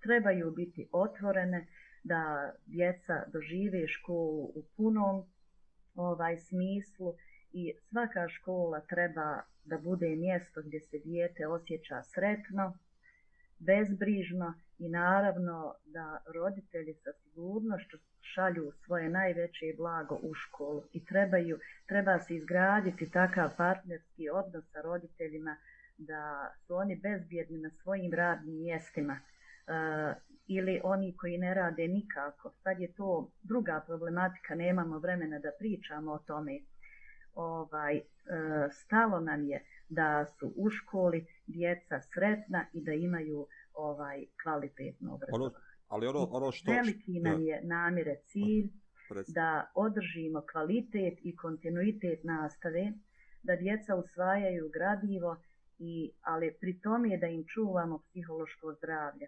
trebaju biti otvorene, da djeca dožive školu u punom ovaj smislu i svaka škola treba da bude mjesto gdje se dijete osjeća sretno, bezbrižno i naravno da roditelji sa sigurnošću šalju svoje najveće blago u školu i trebaju, treba se izgraditi takav partnerski odnos sa roditeljima da su oni bezbjedni na svojim radnim mjestima. E, ili oni koji ne rade nikako. Sad je to druga problematika, nemamo vremena da pričamo o tome. Ovaj, e, stalo nam je da su u školi djeca sretna i da imaju ovaj kvalitetno ono- obrazovanje. Ali ono, ono što... Veliki nam je namire cilj Prezident. da održimo kvalitet i kontinuitet nastave, da djeca usvajaju gradivo, i ali pri tome je da im čuvamo psihološko zdravlje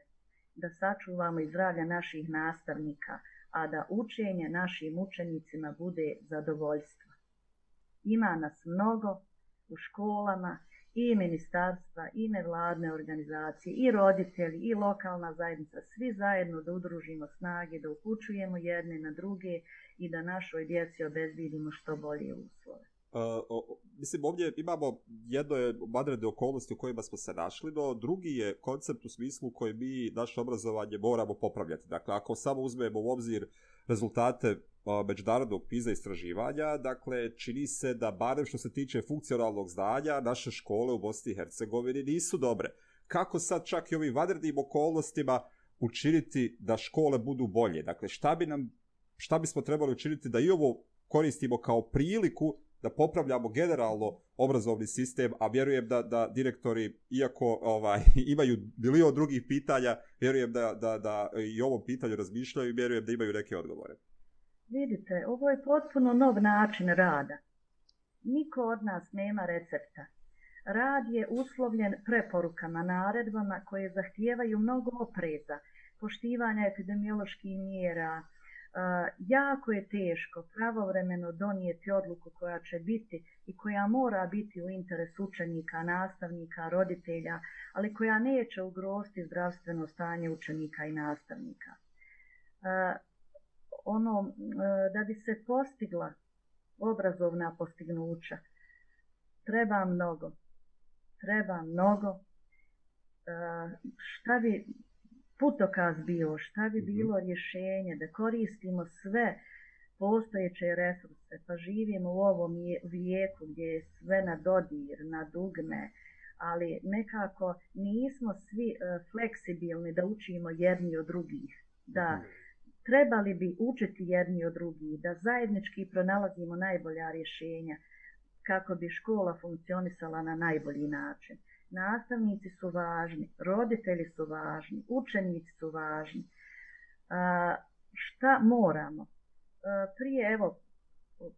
da sačuvamo i zdravlja naših nastavnika, a da učenje našim učenicima bude zadovoljstvo. Ima nas mnogo u školama i ministarstva i nevladne organizacije i roditelji i lokalna zajednica svi zajedno da udružimo snage da upućujemo jedne na druge i da našoj djeci obezbedimo što bolje uslove mislim, ovdje imamo jedno je vanredne okolnosti u kojima smo se našli, no drugi je koncept u smislu koji mi naše obrazovanje moramo popravljati. Dakle, ako samo uzmemo u obzir rezultate međunarodnog PISA istraživanja, dakle, čini se da barem što se tiče funkcionalnog znanja, naše škole u Bosni i Hercegovini nisu dobre. Kako sad čak i ovim vanrednim okolnostima učiniti da škole budu bolje? Dakle, šta bi nam šta bismo trebali učiniti da i ovo koristimo kao priliku da popravljamo generalno obrazovni sistem, a vjerujem da, da direktori, iako ovaj, *laughs* imaju bilio drugih pitanja, vjerujem da, da, da i ovom pitanju razmišljaju i vjerujem da imaju neke odgovore. Vidite, ovo je potpuno nov način rada. Niko od nas nema recepta. Rad je uslovljen preporukama, naredbama koje zahtijevaju mnogo opreza, poštivanja epidemioloških mjera, uh, jako je teško pravovremeno donijeti odluku koja će biti i koja mora biti u interes učenika, nastavnika, roditelja, ali koja neće ugrosti zdravstveno stanje učenika i nastavnika. Uh, ono, uh, da bi se postigla obrazovna postignuća, treba mnogo. Treba mnogo. Uh, šta bi putokaz bio, šta bi mhm. bilo rješenje, da koristimo sve postojeće resurse, pa živimo u ovom vijeku gdje je sve na dodir, na dugme, ali nekako nismo svi uh, fleksibilni da učimo jedni od drugih, da mhm. trebali bi učiti jedni od drugih, da zajednički pronalazimo najbolja rješenja kako bi škola funkcionisala na najbolji način nastavnici su važni, roditelji su važni, učenici su važni. A, šta moramo? A, prije evo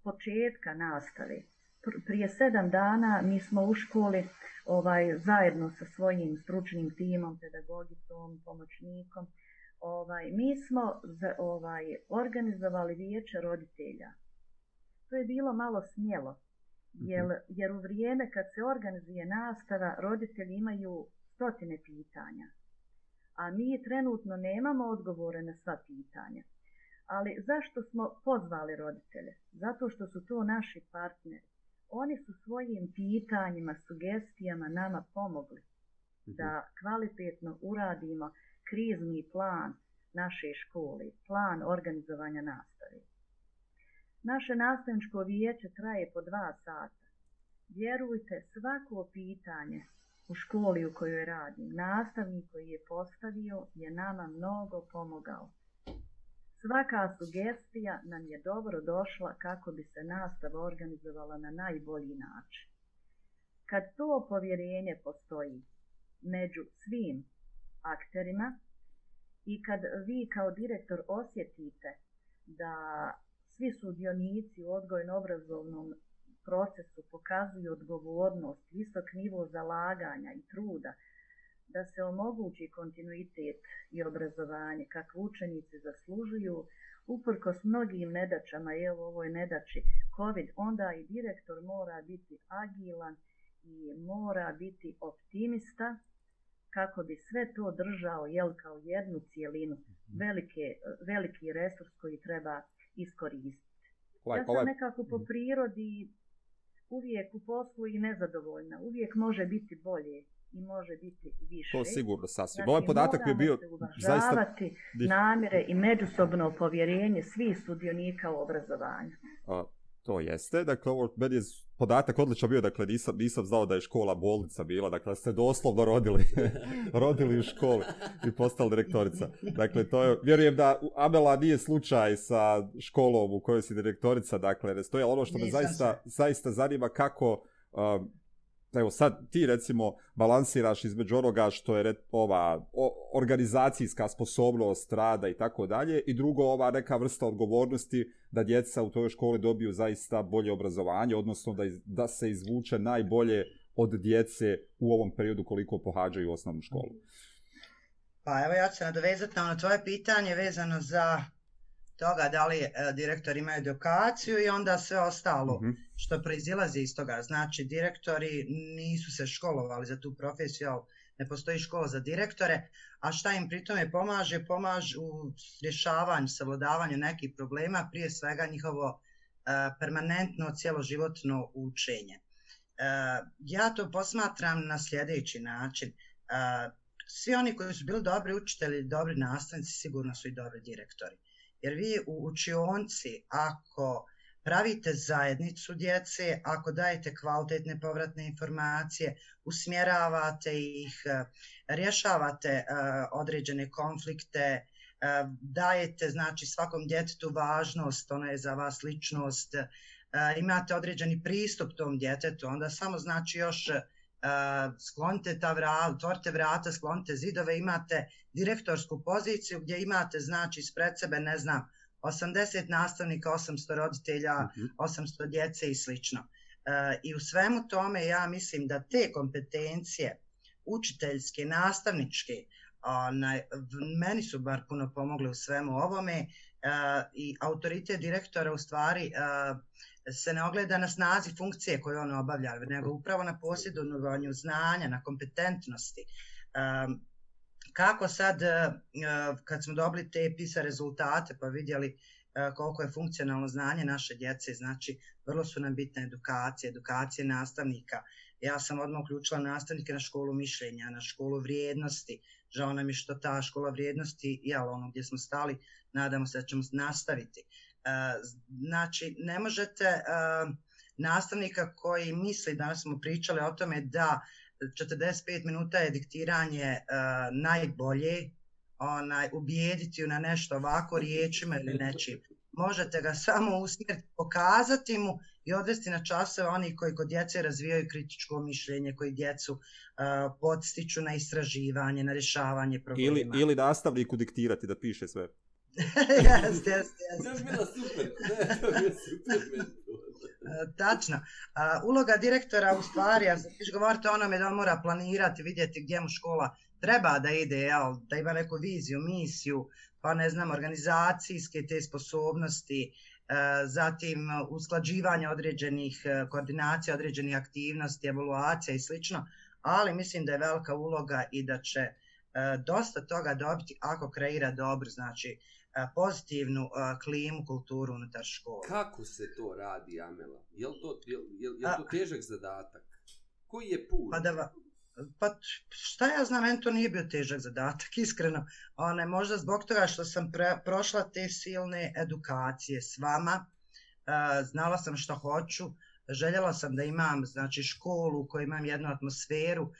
početka nastave, pr prije sedam dana mi smo u školi ovaj, zajedno sa svojim stručnim timom, pedagogicom, pomoćnikom, ovaj, mi smo za, ovaj, organizovali vječe roditelja. To je bilo malo smjelo, jer, mhm. jer u vrijeme kad se organizuje nastava, roditelji imaju stotine pitanja, a mi trenutno nemamo odgovore na sva pitanja. Ali zašto smo pozvali roditelje? Zato što su to naši partneri. Oni su svojim pitanjima, sugestijama nama pomogli mhm. da kvalitetno uradimo krizni plan naše škole, plan organizovanja nastave. Naše nastavničko vijeće traje po dva sata. Vjerujte, svako pitanje u školi u kojoj radim, nastavnik koji je postavio je nama mnogo pomogao. Svaka sugestija nam je dobro došla kako bi se nastava organizovala na najbolji način. Kad to povjerenje postoji među svim akterima i kad vi kao direktor osjetite da svi sudionici u odgojno-obrazovnom procesu pokazuju odgovornost, visok nivo zalaganja i truda da se omogući kontinuitet i obrazovanje kako učenici zaslužuju, uprko s mnogim nedačama, je u ovoj nedači COVID, onda i direktor mora biti agilan i mora biti optimista kako bi sve to držao jel, kao jednu cijelinu, mhm. veliki, veliki resurs koji treba iskoristiti. Ovaj ja sam lepo. nekako po mhm. prirodi uvijek u poslu i nezadovoljna. Uvijek može biti bolje i može biti više. To sigurno sasvim. Znači, ovaj podatak je bio zaista... namjere i međusobno povjerenje svih sudionika u obrazovanju. A, to jeste. Dakle, ovo meni je podatak odličan bio, dakle, nisam, nisam znao da je škola bolnica bila, dakle, ste doslovno rodili, *laughs* rodili u školi i postali direktorica. Dakle, to je, vjerujem da Amela nije slučaj sa školom u kojoj si direktorica, dakle, ne stoje, ono što Nisa me zaista, se. zaista zanima kako, um, Evo sad ti recimo balansiraš između onoga što je ova organizacijska sposobnost rada i tako dalje i drugo ova neka vrsta odgovornosti da djeca u toj školi dobiju zaista bolje obrazovanje, odnosno da, da se izvuče najbolje od djece u ovom periodu koliko pohađaju osnovnu školu. Pa evo ja ću nadovezati na ono tvoje pitanje vezano za toga da li e, direktori imaju edukaciju i onda sve ostalo mm -hmm. što proizilazi iz toga. Znači, direktori nisu se školovali za tu profesiju, ali ne postoji škola za direktore, a šta im pritome pomaže? Pomaže u rješavanju, savladavanju nekih problema, prije svega njihovo e, permanentno cijeloživotno učenje. E, ja to posmatram na sljedeći način. E, svi oni koji su bili dobri učitelji, dobri nastavnici, sigurno su i dobri direktori. Jer vi u učionci, ako pravite zajednicu djece, ako dajete kvalitetne povratne informacije, usmjeravate ih, e, rješavate e, određene konflikte, e, dajete znači svakom djetetu važnost, ona je za vas ličnost, imate određeni pristup tom djetetu, onda samo znači još uh, Eh, sklonite ta vrata, torte vrata, sklonite zidove, imate direktorsku poziciju gdje imate, znači, spred sebe, ne znam, 80 nastavnika, 800 roditelja, uh -huh. 800 djece i slično. E, I u svemu tome ja mislim da te kompetencije učiteljske, nastavničke, onaj, meni su bar puno pomogli u svemu ovome e, i autoritet direktora u stvari e, se ne ogleda na snazi funkcije koje on obavlja, nego upravo na posjedovanju znanja, na kompetentnosti. Um, kako sad, uh, kad smo dobili te pisa rezultate, pa vidjeli uh, koliko je funkcionalno znanje naše djece, znači vrlo su nam bitne edukacije, edukacije nastavnika. Ja sam odmah uključila nastavnike na školu mišljenja, na školu vrijednosti. Žao nam je što ta škola vrijednosti, jel, ono gdje smo stali, nadamo se da ćemo nastaviti. Uh, znači ne možete eh, nastavnika koji misli danas smo pričali o tome da 45 minuta je diktiranje eh, najbolje onaj ubijediti na nešto ovako riječima ili nečim možete ga samo usmjeriti, pokazati mu i odvesti na časove oni koji kod djece razvijaju kritičko mišljenje, koji djecu uh, podstiču na istraživanje, na rješavanje problema. Ili, ili nastavniku diktirati da piše sve. *laughs* jeste, jeste, jeste. To je bila super, to je super. E, tačno. Uloga direktora u stvari, ja sam govorite o onome da on mora planirati, vidjeti gdje mu škola treba da ide, jel, da ima neku viziju, misiju, pa ne znam, organizacijske te sposobnosti, e, zatim usklađivanje određenih e, koordinacija, određenih aktivnosti, evaluacija i slično, ali mislim da je velika uloga i da će dosta toga dobiti ako kreira dobro, znači uh, pozitivnu a, klimu, kulturu unutar škole. Kako se to radi, Amela? Je li to, je, je, je to težak a, zadatak? Koji je put? Pa, da, pa šta ja znam, meni to nije bio težak zadatak, *laughs* iskreno. One, možda zbog toga što sam pre, prošla te silne edukacije s vama, a, znala sam što hoću, željela sam da imam znači školu u kojoj imam jednu atmosferu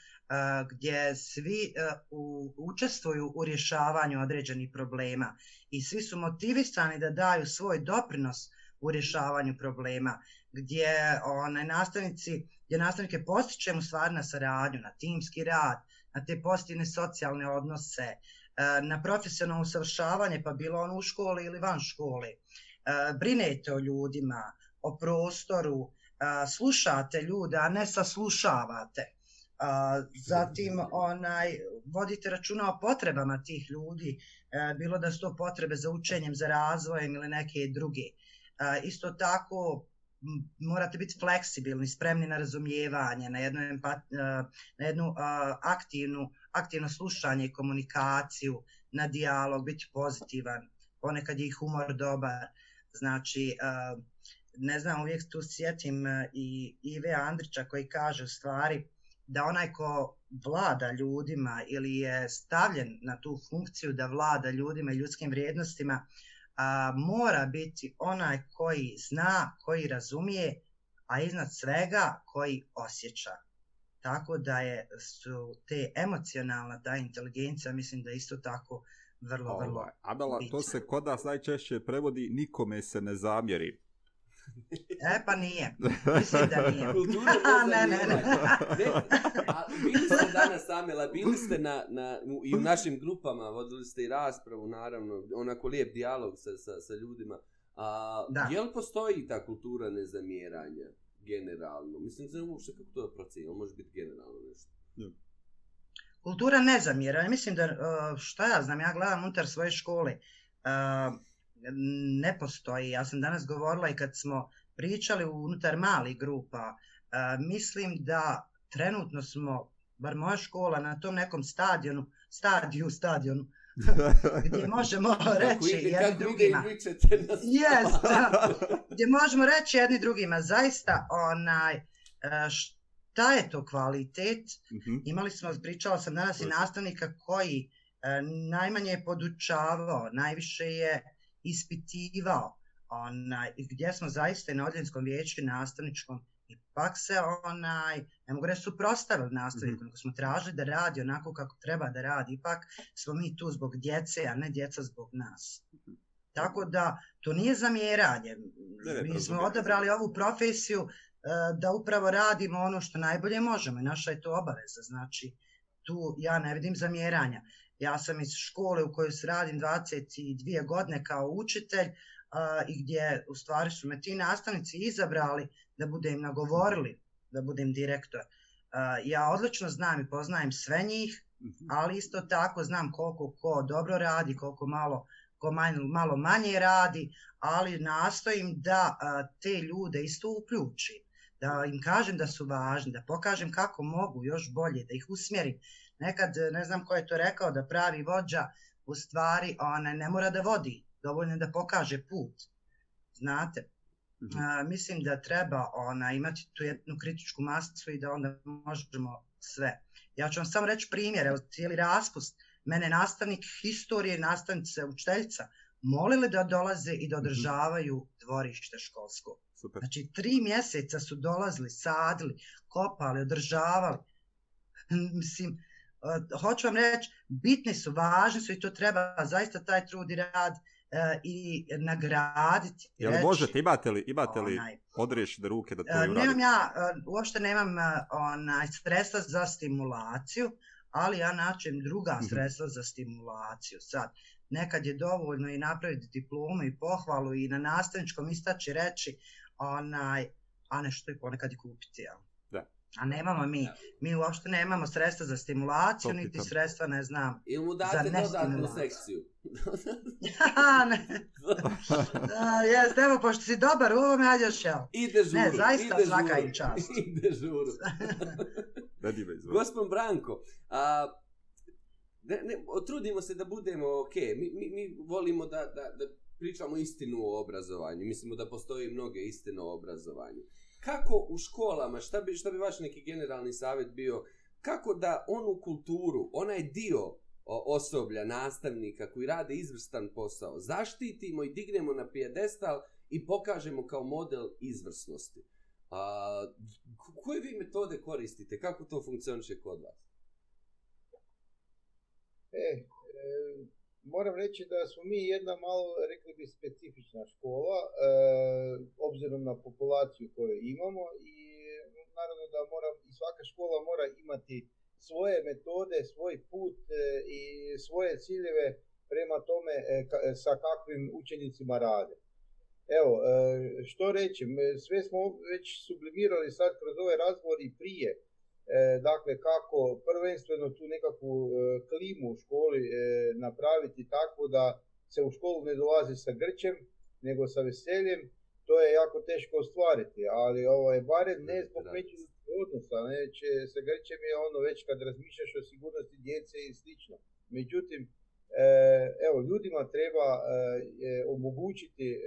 gdje svi u, učestvuju u rješavanju određenih problema i svi su motivisani da daju svoj doprinos u rješavanju problema, gdje one nastavnici, gdje nastavnike postičemo stvar na saradnju, na timski rad, na te pozitivne socijalne odnose, na profesionalno usavršavanje, pa bilo ono u školi ili van školi. Brinete o ljudima, o prostoru, slušate ljude, a ne saslušavate zatim onaj vodite računa o potrebama tih ljudi, a, e, bilo da su to potrebe za učenjem, za razvojem ili neke druge. A, e, isto tako morate biti fleksibilni, spremni na razumijevanje, na jednu, empat, e, na jednu uh, aktivnu, aktivno slušanje i komunikaciju, na dijalog, biti pozitivan, ponekad je i humor dobar. Znači, uh, ne znam, uvijek tu sjetim uh, i Ive Andrića koji kaže u stvari uh, da onaj ko vlada ljudima ili je stavljen na tu funkciju da vlada ljudima i ljudskim vrijednostima a, mora biti onaj koji zna, koji razumije, a iznad svega koji osjeća. Tako da je su te emocionalna ta inteligencija mislim da isto tako vrlo, vrlo Ola, ovaj, Abela, bitna. to se kod nas najčešće prevodi nikome se ne zamjerim. *laughs* E, pa nije. *laughs* Mislim da nije. Kultura ne, ne, ne. bili ste danas, Amela, bili ste na, na, u, i u našim grupama, vodili ste i raspravu, naravno, onako lijep dijalog sa, sa, sa ljudima. A, da. Je li postoji ta kultura nezamjeranja generalno? Mislim, znam uopšte kako to je procenio, može biti generalno nešto. Kultura nezamjeranja, mislim da, e, šta ja znam, ja gledam unutar svoje škole, e, ne postoji. Ja sam danas govorila i kad smo pričali unutar malih grupa, e, mislim da trenutno smo, bar moja škola, na tom nekom stadionu, stadiju, stadionu, *laughs* gdje možemo reći ide, jedni drugima. Yes, da, gdje možemo reći jedni drugima, zaista, onaj, e, šta je to kvalitet? Mm -hmm. Imali smo, pričala sam danas i nastavnika koji e, najmanje je podučavao, najviše je uh, ispitivao onaj, gdje smo zaista na odljenskom vijeću nastavničkom i pak se onaj, ne mogu reći suprostavili nastavnikom, mhm. mm -hmm. nego smo tražili da radi onako kako treba da radi, ipak smo mi tu zbog djece, a ne djeca zbog nas. Mhm. Tako da, to nije zamjeranje. Mi smo odabrali ovu profesiju e, da upravo radimo ono što najbolje možemo i naša je to obaveza. Znači, tu ja ne vidim zamjeranja. Uh, Ja sam iz škole u kojoj se radim 22 godine kao učitelj uh, i gdje u stvari su me ti nastavnici izabrali da budem nagovorili da budem direktor. Uh, ja odlično znam i poznajem sve njih, mhm. ali isto tako znam koliko ko dobro radi, koliko malo ko manj, malo manje radi, ali nastojim da a, te ljude isto uključim, da im kažem da su važni, da pokažem kako mogu još bolje, da ih usmjerim, Nekad ne znam ko je to rekao da pravi vođa u stvari ona ne mora da vodi, dovoljno da pokaže put. Znate? Mhm. A, mislim da treba ona imati tu jednu kritičku masu i da onda možemo sve. Ja ću vam samo reći primjer, evo cijeli raspust. Mene nastavnik historije, nastavnice učiteljica molili da dolaze i da mhm. održavaju dvorište školsko. Super. Znači, tri mjeseca su dolazili, sadili, kopali, održavali. *laughs* mislim, Eh, hoću vam reći, bitni su, važni su i to treba zaista taj trud i rad uh, i nagraditi. Jel reći, možete, imate li, imate li odriješiti ruke da to eh, uradite? Nemam ja, uopšte nemam onaj, sredstva za stimulaciju, ali ja načem druga mhm. sredstva za stimulaciju. Sad, nekad je dovoljno i napraviti diplomu i pohvalu i na nastavničkom istači reći onaj, a nešto i ponekad i kupiti. Jel? Ja. A nemamo mi, mi uopšte nemamo sredstva za stimulaciju, niti sredstva, ne znam, I mu date za nestimulaciju. sekciju. da, *laughs* ne. da, jes, evo, pošto si dobar, u ovom ja još jel. I dežuru. Ne, zaista, svaka im čast. *laughs* I dežuru. Radi *laughs* me izvoli. Gospod Branko, a, ne, ne, trudimo se da budemo okej. Okay. Mi, mi, mi volimo da, da, da pričamo istinu o obrazovanju. Mislimo da postoji mnoge istine o obrazovanju kako u školama, šta bi, šta bi vaš neki generalni savjet bio, kako da onu kulturu, onaj dio osoblja, nastavnika koji rade izvrstan posao, zaštitimo i dignemo na pijedestal i pokažemo kao model izvrsnosti. A, koje vi metode koristite? Kako to funkcioniše kod vas? E, e Moram reći da smo mi jedna malo, rekli bi, specifična škola, e, obzirom na populaciju koju imamo i naravno da mora, i svaka škola mora imati svoje metode, svoj put e, i svoje ciljeve prema tome e, ka, e, sa kakvim učenicima rade. Evo, e, što reći, sve smo već sublimirali sad kroz ove ovaj razgovori prije, e, dakle kako prvenstveno tu nekakvu e, klimu u školi e, napraviti tako da se u školu ne dolazi sa grčem nego sa veseljem to je jako teško ostvariti ali ovo ovaj, je barem ne zbog međusobnog odnosa neće sa grčem je ono već kad razmišljaš o sigurnosti djece i slično međutim e, evo ljudima treba e, e omogućiti e,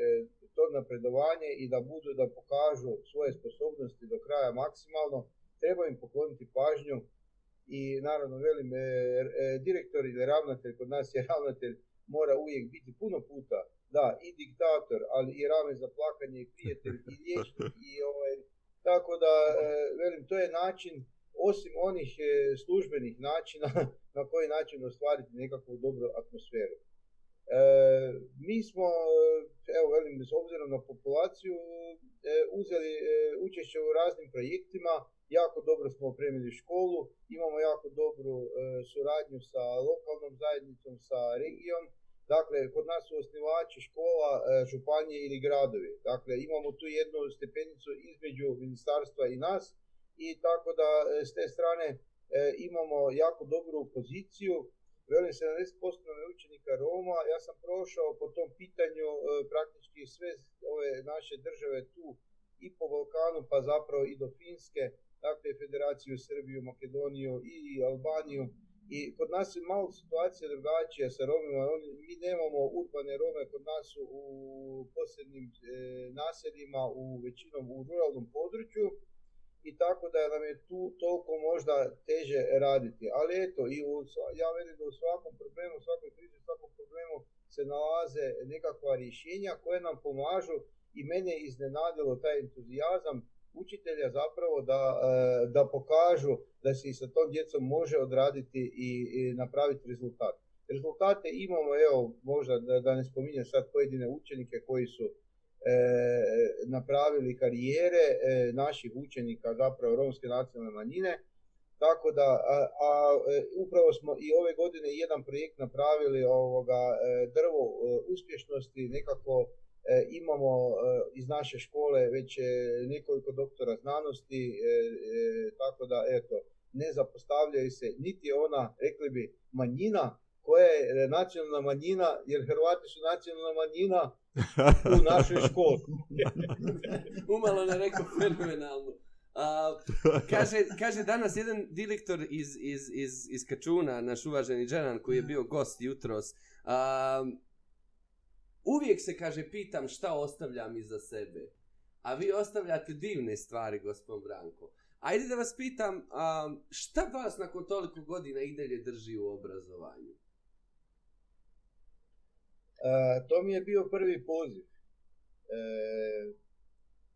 to napredovanje i da budu da pokažu svoje sposobnosti do kraja maksimalno treba im pokloniti pažnju i naravno velim e, e, direktor ili ravnatelj kod nas je ravnatelj mora uvijek biti puno puta da i diktator ali i rame za plakanje i prijatelj i liječnik *laughs* i ovaj tako da e, velim to je način osim onih e, službenih načina *laughs* na koji način ostvariti nekakvu dobru atmosferu e, mi smo e, evo velim s obzirom na populaciju e, uzeli e, učešće u raznim projektima jako dobro smo opremili školu, imamo jako dobru e, suradnju sa lokalnom zajednicom, sa regijom. Dakle, kod nas su osnivači škola, e, županije ili gradovi. Dakle, imamo tu jednu stepenicu između ministarstva i nas i tako da e, s te strane e, imamo jako dobru poziciju. Velim 70% učenika Roma, ja sam prošao po tom pitanju e, praktički sve ove naše države tu i po Balkanu, pa zapravo i do Finske, dakle Federaciju Srbiju, Makedoniju i Albaniju. I kod nas je malo situacija drugačija sa Romima, Oni, mi nemamo urbane Rome kod nas u, u posebnim e, naseljima, u većinom u ruralnom području i tako da nam je tu toliko možda teže raditi. Ali eto, i u, ja vidim da u svakom problemu, svakoj krizi, svakom problemu se nalaze nekakva rješenja koje nam pomažu i mene je iznenadilo taj entuzijazam učitelja zapravo da, e, da pokažu da se i sa tom djecom može odraditi i, i napraviti rezultat. Rezultate imamo, evo, možda da, da ne spominjem sad pojedine učenike koji su e, napravili karijere e, naših učenika, zapravo romske nacionalne manjine, tako da, a, a e, upravo smo i ove godine jedan projekt napravili ovoga, e, drvo uspješnosti, nekako E, imamo e, iz naše škole već e, nekoliko doktora znanosti, tako da eto, ne zapostavljaju se niti ona, rekli bi, manjina, koja je nacionalna manjina, jer Hrvati su nacionalna manjina u našoj školi. *laughs* Umalo ne rekao fenomenalno. Uh, kaže, kaže danas jedan direktor iz, iz, iz, iz Kačuna, naš uvaženi Džeran, koji je mm. bio gost jutros, uh, Uvijek se, kaže, pitam šta ostavljam iza sebe. A vi ostavljate divne stvari, gospod Branko. Ajde da vas pitam, a, šta vas nakon toliko godina i dalje drži u obrazovanju? A, e, to mi je bio prvi poziv. E,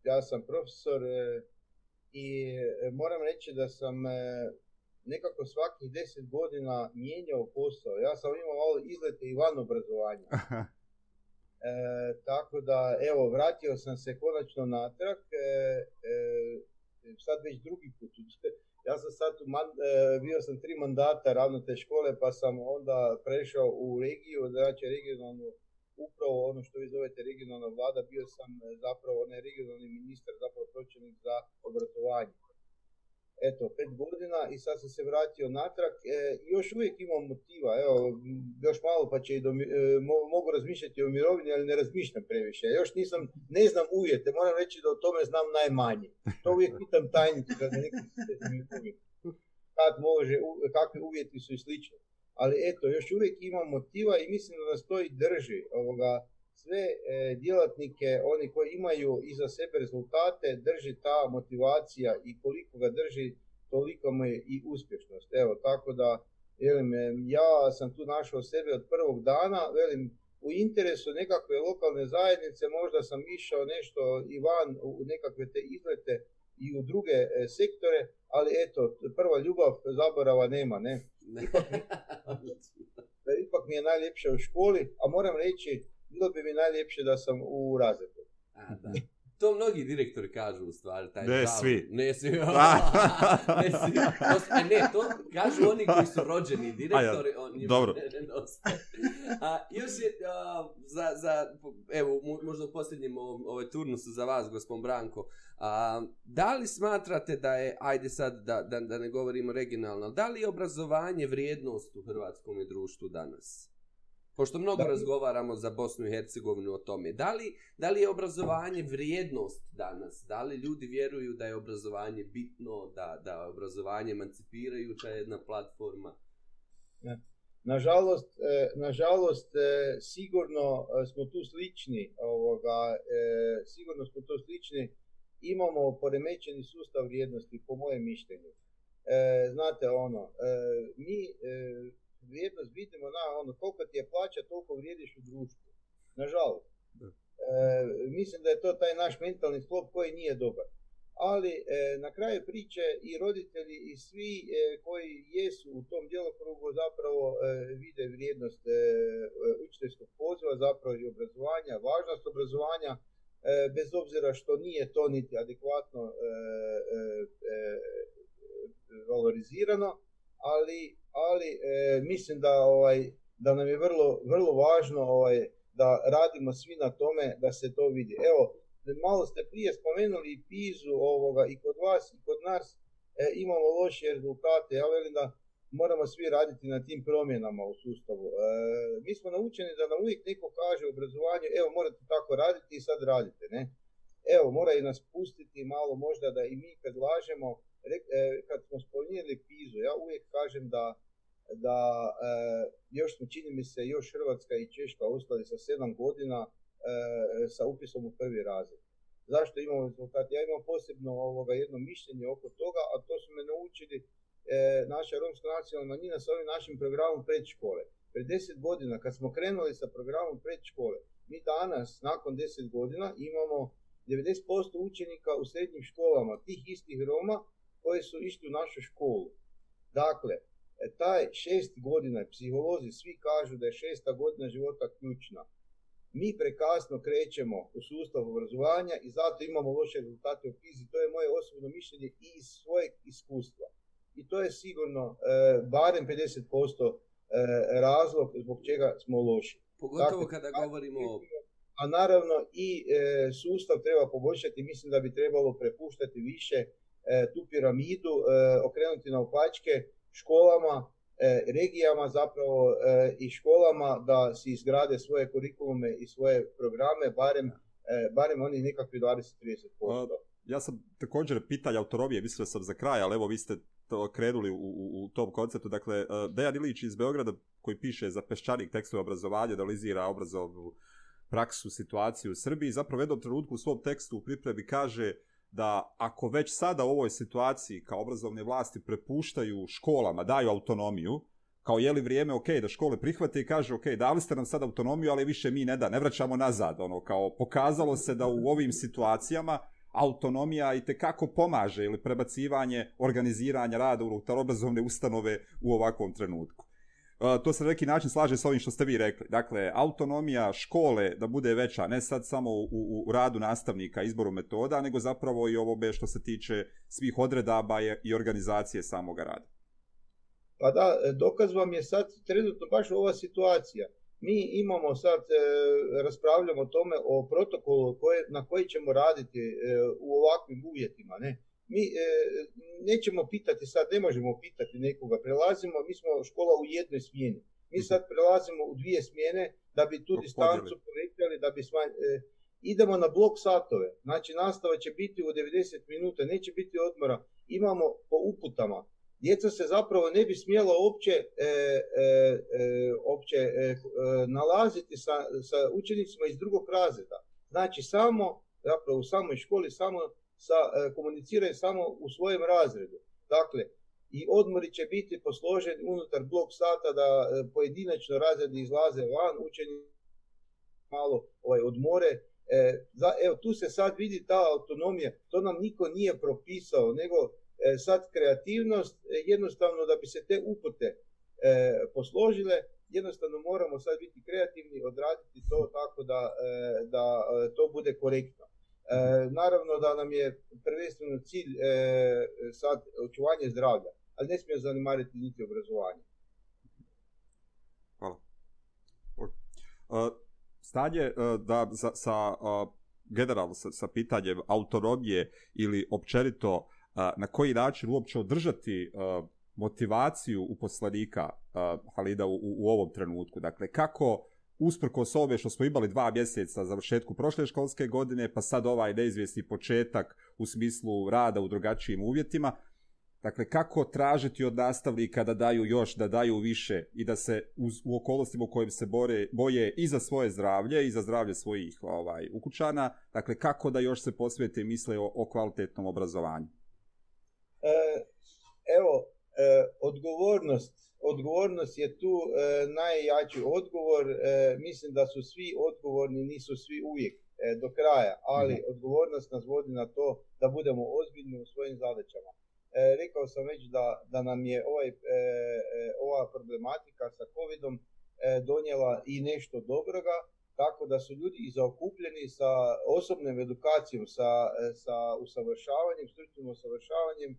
ja sam profesor e, i e, moram reći da sam e, nekako svakih deset godina mijenjao posao. Ja sam imao izlete i van obrazovanja. Aha. *laughs* E, tako da, evo, vratio sam se konačno natrag, e, e, sad već drugi put. *laughs* Ja sam sad, u man, e, bio sam tri mandata ravno te škole, pa sam onda prešao u regiju, znači regionalnu upravo ono što vi zovete regionalna vlada, bio sam e, zapravo onaj regionalni ministar, zapravo pročenik za obratovanje eto, pet godina i sad sam se vratio natrag. E, još uvijek imam motiva, evo, još malo pa će i do, e, mogu razmišljati o mirovini, ali ne razmišljam previše. Još nisam, ne znam uvijete, moram reći da o tome znam najmanje. To uvijek pitam tajnicu kada kad može, u, kakvi uvjeti su i slično. Ali eto, još uvijek imam motiva i mislim da nas to i drži. Ovoga, sve e, djelatnike, oni koji imaju iza sebe rezultate, drži ta motivacija i koliko ga drži, toliko mu je i uspješnost. Evo, tako da, velim, e, ja sam tu našao sebe od prvog dana, velim, u interesu nekakve lokalne zajednice, možda sam išao nešto i van u nekakve te izlete i u druge e, sektore, ali eto, prva ljubav zaborava nema, ne? ne. ipak mi *laughs* je najljepše u školi, a moram reći, bilo bi mi najljepše da sam u razredu. To mnogi direktori kažu u stvari. Taj ne, zav... svi. Ne, svi. *laughs* *laughs* ne, svi. To, a e, ne, to kažu oni koji su rođeni direktori. Ja. Oni Dobro. Ne, ne a, još je, a, za, za, evo, možda u posljednjem ovaj turnusu za vas, gospod Branko. A, da li smatrate da je, ajde sad da, da, da ne govorimo regionalno, da li je obrazovanje vrijednost u hrvatskom društvu danas? pošto mnogo da. razgovaramo za Bosnu i Hercegovinu o tome, da li, da li je obrazovanje vrijednost danas? Da li ljudi vjeruju da je obrazovanje bitno, da, da je obrazovanje emancipirajuća jedna platforma? Nažalost, e, nažalost e, sigurno e, smo tu slični, ovoga, sigurno smo tu slični, imamo poremećeni sustav vrijednosti po mojem mišljenju. E, znate ono, e, mi e, vrijednost vidimo na ono koliko ti je plaća, toliko vrijediš u društvu. Nažalost. E, mislim da je to taj naš mentalni sklop koji nije dobar. Ali e, na kraju priče i roditelji i svi e, koji jesu u tom djelokrugu zapravo e, vide vrijednost e, učiteljskog poziva, zapravo i obrazovanja, važnost obrazovanja, e, bez obzira što nije to niti adekvatno e, e, e valorizirano, ali ali e, mislim da ovaj da nam je vrlo vrlo važno ovaj da radimo svi na tome da se to vidi. Evo, malo ste prije spomenuli Pizu ovoga i kod vas i kod nas e, imamo loše rezultate, ja velim da moramo svi raditi na tim promjenama u sustavu. E, mi smo naučeni da nam uvijek neko kaže u obrazovanju, evo morate tako raditi i sad radite, ne? Evo, moraju nas pustiti malo možda da i mi predlažemo, re, e, kad smo spominjali Pizu, ja uvijek kažem da da e, još smo, čini mi se, još Hrvatska i Češka ostali sa sedam godina e, sa upisom u prvi razred. Zašto imamo rezultat? Ja imam posebno ovoga, jedno mišljenje oko toga, a to su me naučili e, naša romska nacionalna manjina sa ovim našim programom predškole. Pre deset godina, kad smo krenuli sa programom predškole, mi danas, nakon deset godina, imamo 90% učenika u srednjim školama tih istih Roma koji su išli u našu školu. Dakle, e, taj šest godina, psiholozi svi kažu da je šesta godina života ključna. Mi prekasno krećemo u sustav obrazovanja i zato imamo loše rezultate u fizi. To je moje osobno mišljenje i iz svojeg iskustva. I to je sigurno e, barem 50% e, razlog zbog čega smo loši. Pogotovo dakle, kada govorimo o... A naravno i e, sustav treba poboljšati, mislim da bi trebalo prepuštati više E, tu piramidu e, okrenuti na opačke školama, e, regijama zapravo i školama da se izgrade svoje kurikulume i svoje programe, barem, barem oni nekakvi 20-30%. Ja sam također pitalj autorovije, mislio sam za kraj, ali evo vi ste to krenuli u, u, u tom konceptu. Dakle, Dejan Ilić iz Beograda koji piše za peščanik tekstu obrazovanja, analizira obrazovnu praksu, situaciju u Srbiji, zapravo u jednom trenutku u svom tekstu u pripremi kaže uh, da ako već sada u ovoj situaciji kao obrazovne vlasti prepuštaju školama, daju autonomiju, kao je li vrijeme ok da škole prihvate i kaže ok, dali ste nam sad autonomiju, ali više mi ne da, ne vraćamo nazad. Ono, kao pokazalo se da u ovim situacijama autonomija i te kako pomaže ili prebacivanje organiziranja rada u obrazovne ustanove u ovakvom trenutku to se na neki način slaže s ovim što ste vi rekli. Dakle, autonomija škole da bude veća, ne sad samo u, u, u radu nastavnika, izboru metoda, nego zapravo i ovo što se tiče svih odredaba i organizacije samoga rada. Pa da, dokaz vam je sad trenutno baš ova situacija. Mi imamo sad, e, raspravljamo o tome, o protokolu koje, na koji ćemo raditi e, u ovakvim uvjetima. Ne? E, mi e, nećemo pitati, sad ne možemo pitati nekoga, prelazimo, mi smo škola u jednoj smjeni. Mi mhm. sad prelazimo u dvije smjene da bi tu distancu povećali, da bi smanj... E, idemo na blok satove, znači nastava će biti u 90 minuta, neće biti odmora, imamo po uputama. Djeca se zapravo ne bi smjela opće, e, e, e opće e, e, nalaziti sa, sa učenicima iz drugog razreda. Znači samo, zapravo u samoj školi, samo sa, e, komuniciraju samo u svojem razredu. Dakle, i odmori će biti posložen unutar blok sata da e, pojedinačno razredi izlaze van, učeni malo ovaj, odmore. E, da, evo, tu se sad vidi ta autonomija, to nam niko nije propisao, nego e, sad kreativnost, e, jednostavno da bi se te upute e, posložile, jednostavno moramo sad biti kreativni, odraditi to tako da, e, da e, to bude korektno. E, naravno da nam je prvenstveno cilj e, sad očuvanje zdravlja, ali ne smije zanimariti niti obrazovanje. Hvala. E, stanje e, da za, sa a, e, generalno sa, sa pitanjem autonomije ili općenito a, e, na koji način uopće održati a, e, motivaciju uposlenika, a, Halida, u poslanika Halida u, u ovom trenutku. Dakle, kako, usprkos ove što smo imali dva mjeseca za vršetku prošle školske godine, pa sad ovaj neizvjesni početak u smislu rada u drugačijim uvjetima, Dakle, kako tražiti od nastavnika da daju još, da daju više i da se uz, u okolostima u kojim se bore, boje i za svoje zdravlje i za zdravlje svojih ovaj, ukućana, dakle, kako da još se posvete misle o, o kvalitetnom obrazovanju? E, evo, e, odgovornost e, odgovornost je tu e, najjači odgovor. E, mislim da su svi odgovorni, nisu svi uvijek e, do kraja, ali mm -hmm. odgovornost nas vodi na to da budemo ozbiljni u svojim zadaćama. E, rekao sam već da, da nam je ovaj, e, e ova problematika sa COVID-om e, donijela i nešto dobroga, tako da su ljudi zaokupljeni sa osobnim edukacijom, sa, e, sa usavršavanjem, stručnim usavršavanjem,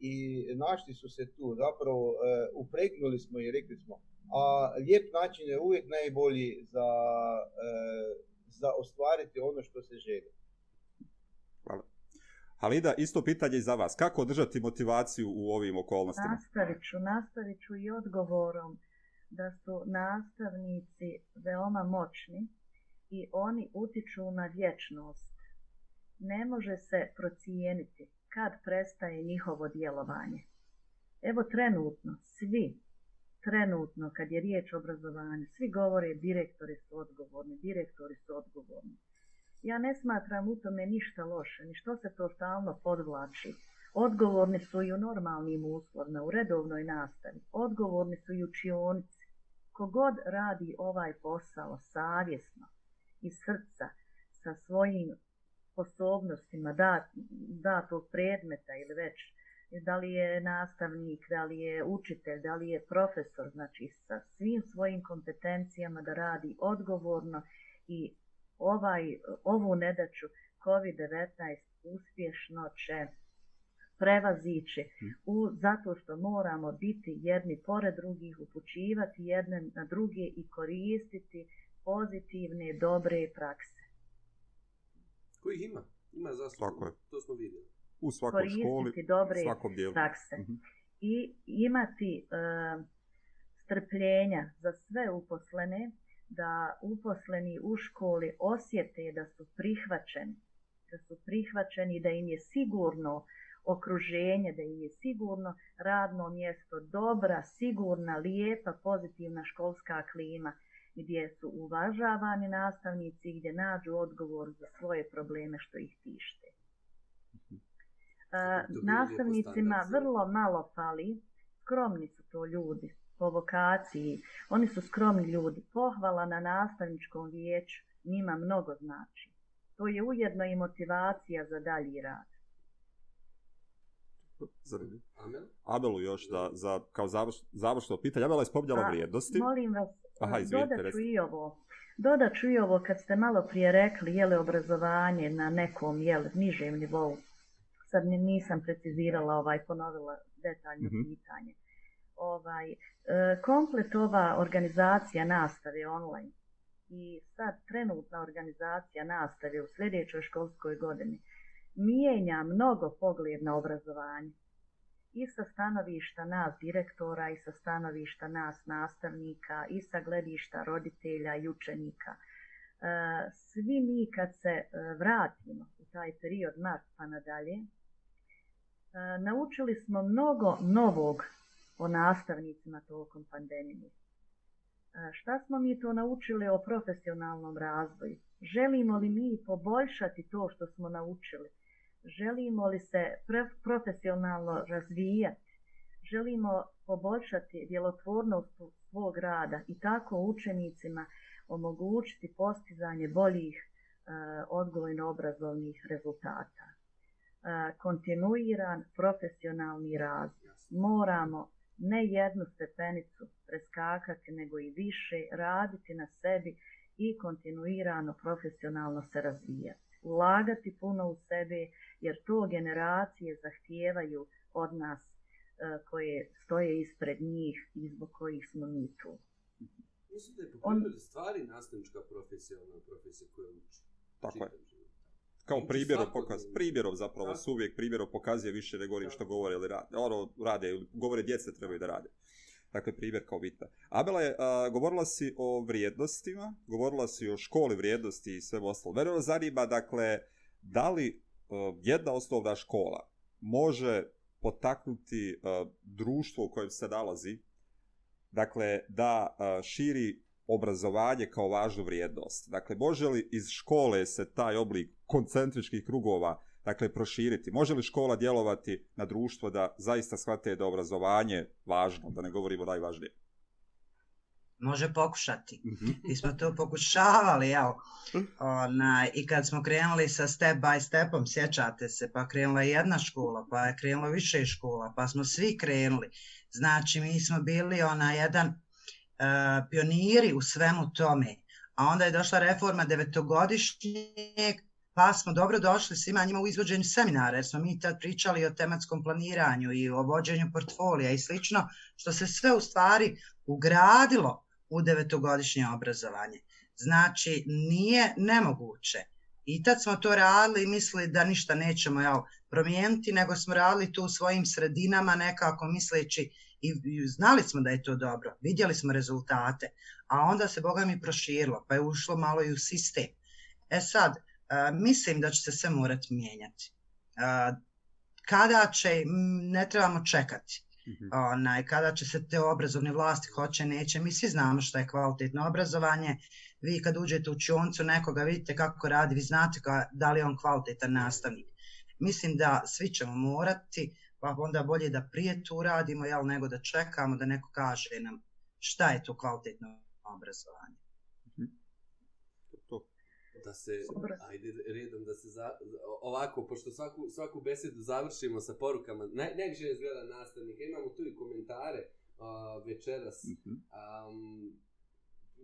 i našli su se tu, zapravo e, upregnuli smo i rekli smo, a lijep način je uvijek najbolji za, e, za ostvariti ono što se želi. Hvala. Halida, isto pitanje i za vas. Kako održati motivaciju u ovim okolnostima? Nastavit ću, nastavit ću i odgovorom da su nastavnici veoma moćni i oni utiču na vječnost. Ne može se procijeniti kad prestaje njihovo djelovanje. Evo trenutno, svi, trenutno, kad je riječ obrazovanje, svi govore direktori su odgovorni, direktori su odgovorni. Ja ne smatram u tome ništa loše, ni što se to stalno podvlači. Odgovorni su i u normalnim uslovima, u redovnoj nastavi. Odgovorni su i učionici. Kogod radi ovaj posao savjesno, iz srca, sa svojim sposobnostima da, da tog predmeta ili već da li je nastavnik, da li je učitelj, da li je profesor, znači sa svim svojim kompetencijama da radi odgovorno i ovaj, ovu nedaču COVID-19 uspješno će prevazići u, zato što moramo biti jedni pored drugih, upućivati jedne na druge i koristiti pozitivne, dobre prakse. Kojih ima? Ima zaslugu. Tako je. To smo vidjeli. U svakoj školi, dobre svakom dijelu. Prakse. Mm -hmm. I imati uh, e, strpljenja za sve uposlene, da uposleni u školi osjete da su prihvaćeni, da su prihvaćeni, da im je sigurno okruženje, da im je sigurno radno mjesto, dobra, sigurna, lijepa, pozitivna školska klima. Uh, gdje su uvažavani nastavnici gdje nađu odgovor za svoje probleme što ih tište. Mhm. A, nastavnicima vrlo malo fali, skromni su to ljudi po vokaciji, oni su skromni ljudi, pohvala na nastavničkom vijeću njima mnogo znači. To je ujedno i motivacija za dalji rad. Zrbi. Abelu još da, za, kao završ, završno pitanje. Abela je spominjala vrijednosti. Molim vas, Aha, dodaću i ovo. Dodaću i ovo kad ste malo prije rekli je li obrazovanje na nekom je li, nižem nivou. Sad nisam precizirala, ovaj, ponovila detaljno mm -hmm. pitanje. Ovaj, e, komplet ova organizacija nastave online i sad trenutna organizacija nastave u sljedećoj školskoj godini mijenja mnogo pogled na obrazovanje. Mm i sa stanovišta nas direktora i sa stanovišta nas nastavnika i sa gledišta roditelja i učenika. E, svi mi kad se e, vratimo u taj period mart pa nadalje, e, naučili smo mnogo novog o nastavnicima tokom pandemije. Šta smo mi to naučili o profesionalnom razvoju? Želimo li mi poboljšati to što smo naučili? želimo li se profesionalno razvijati, želimo poboljšati djelotvornost svog rada i tako učenicima omogućiti postizanje boljih e, odgojno-obrazovnih rezultata. E, kontinuiran profesionalni razvoj. Moramo ne jednu stepenicu preskakati, nego i više raditi na sebi i kontinuirano profesionalno se razvijati ulagati puno u sebe, jer to generacije zahtijevaju od nas e, koje stoje ispred njih i zbog kojih smo mi tu. Mislim da je pokrenuli stvari nastavnička profesija, ona profesija koja uči. Tako je. Kao primjer pokaz, primjerov zapravo su uvijek primjerov pokazuje više ne govorim što govore ili rade, ono rade, govore djece trebaju da rade. Tako dakle primjer kao bitna. Abela je, a, govorila si o vrijednostima, govorila si o školi vrijednosti i sve ostalo. Mene ono zanima, dakle, da li a, e, jedna osnovna škola može potaknuti a, e, društvo u kojem se nalazi, dakle, da a, e, širi obrazovanje kao važnu vrijednost. Dakle, može li iz škole se taj oblik koncentričkih krugova uh, dakle, proširiti. Može li škola djelovati na društvo da zaista shvate da obrazovanje važno, da ne govorimo najvažnije? Može pokušati. Mhm. Mi smo to pokušavali, jel? Ona, I kad smo krenuli sa step by stepom, sjećate se, pa krenula jedna škola, pa je krenula više škola, pa smo svi krenuli. Znači, mi smo bili ona jedan uh, pioniri u svemu tome. A onda je došla reforma devetogodišnjeg, Pa smo dobro došli svima njima u izvođenju seminara, jer smo mi tad pričali o tematskom planiranju i o vođenju portfolija i slično, što se sve u stvari ugradilo u devetogodišnje obrazovanje. Znači, nije nemoguće. I tad smo to radili i mislili da ništa nećemo jel, promijeniti, nego smo radili to u svojim sredinama nekako misleći i, i znali smo da je to dobro, vidjeli smo rezultate, a onda se Boga mi proširilo, pa je ušlo malo i u sistem. E sad, uh, mislim da će se sve morati mijenjati. Kada će, ne trebamo čekati. Mm -hmm. onaj, kada će se te obrazovne vlasti hoće, neće, mi svi znamo što je kvalitetno obrazovanje, vi kad uđete u čioncu nekoga, vidite kako radi, vi znate ka, da li je on kvalitetan nastavnik. Mislim da svi ćemo morati, pa onda bolje da prije tu radimo, jel, nego da čekamo da neko kaže nam šta je to kvalitetno obrazovanje da se, Dobre. ajde redom da se, za, ovako, pošto svaku, svaku besedu završimo sa porukama, naj, najviše ne zgleda nastavnika, imamo tu i komentare uh, večeras. Mm -hmm. um,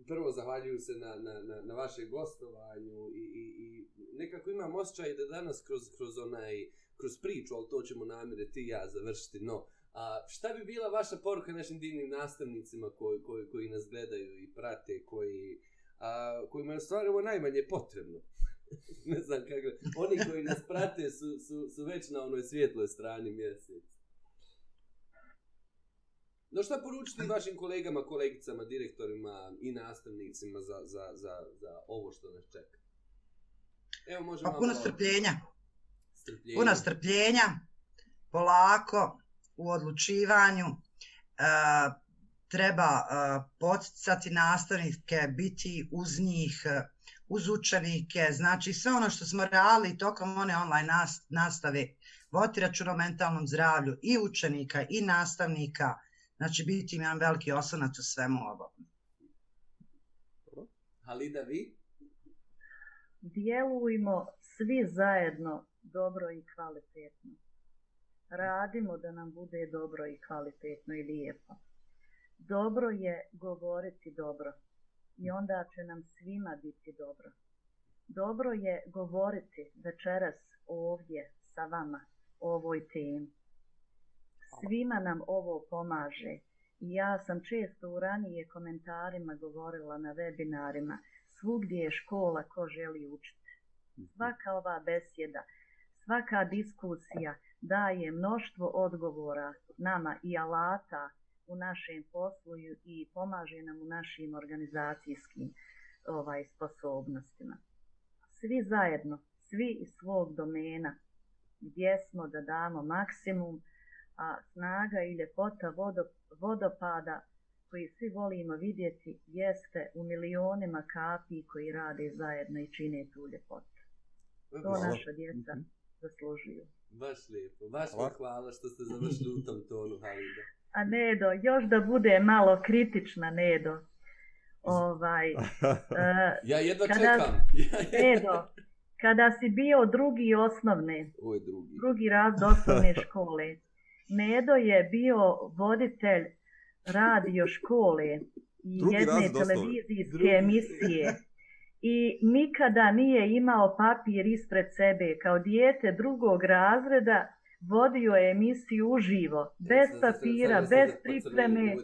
prvo, zahvaljuju se na, na, na, na vaše gostovanju i, i, i nekako imam osjećaj da danas kroz, kroz onaj, kroz priču, ali to ćemo namire ti i ja završiti, no, A, šta bi bila vaša poruka našim divnim nastavnicima koji, koji, koji nas gledaju i prate, koji, a, kojima je stvarno najmanje potrebno. *laughs* ne znam kako. Oni koji nas prate su, su, su već na onoj svjetloj strani mjesec. No šta poručite vašim kolegama, kolegicama, direktorima i nastavnicima za, za, za, za ovo što nas čeka? Evo možemo... Pa puno ovo... strpljenja. Strpljenja. Puno strpljenja. Polako u odlučivanju. Uh, treba e, poticati nastavnike, biti uz njih, e, uz učenike, znači sve ono što smo reali tokom one online nastave, voti račun o mentalnom zdravlju i učenika i nastavnika, znači biti im jedan veliki osanac u svemu ovom. Halida, vi? Djelujmo svi zajedno dobro i kvalitetno. Radimo da nam bude dobro i kvalitetno i lijepo dobro je govoriti dobro i onda će nam svima biti dobro. Dobro je govoriti večeras ovdje sa vama o ovoj temi. Svima nam ovo pomaže i ja sam često u ranije komentarima govorila na webinarima svugdje je škola ko želi učiti. Svaka ova besjeda, svaka diskusija daje mnoštvo odgovora nama i alata u našem poslu i pomaže nam u našim organizacijskim ovaj sposobnostima. Svi zajedno, svi iz svog domena, gdje smo da damo maksimum, a snaga i ljepota vodopada koji svi volimo vidjeti jeste u milionima kapi koji rade zajedno i čine tu ljepotu. To Dobro. naša djeca mhm. zaslužuju. Baš lijepo, baš hvala. hvala što ste završili u tom tonu, Halida. A Nedo, još da bude malo kritična, Nedo. Ovaj, uh, *laughs* ja jedno kada, čekam. *laughs* Nedo, kada si bio drugi osnovne, Uj, drugi. drugi raz osnovne škole, Nedo je bio voditelj radio škole i drugi jedne televizijske drugi. emisije. I nikada nije imao papir ispred sebe kao dijete drugog razreda vodio je emisiju uživo, bez papira, bez pripreme.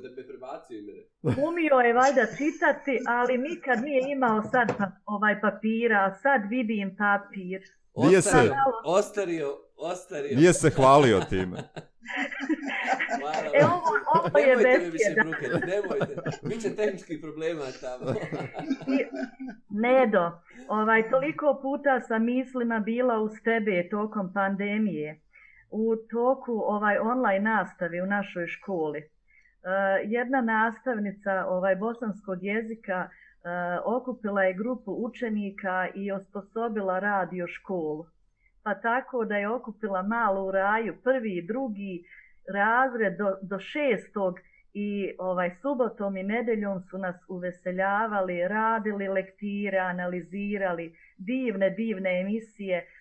Umio je valjda čitati, ali nikad nije imao sad pa, ovaj papira, a sad vidim papir. Nije se, ostario, ostario. Nije se hvalio time. e, ovo, ovo je nemojte mi više bruke, nemojte. Biće tehnički problema tamo. Nedo, ovaj, toliko puta sam mislima bila uz tebe tokom pandemije u toku ovaj online nastavi u našoj školi e, jedna nastavnica ovaj bosanskog jezika e, okupila je grupu učenika i osposobila radio školu. Pa tako da je okupila malu raju prvi i drugi razred do, do šestog i ovaj subotom i nedeljom su nas uveseljavali, radili lektire, analizirali divne, divne emisije. Uh,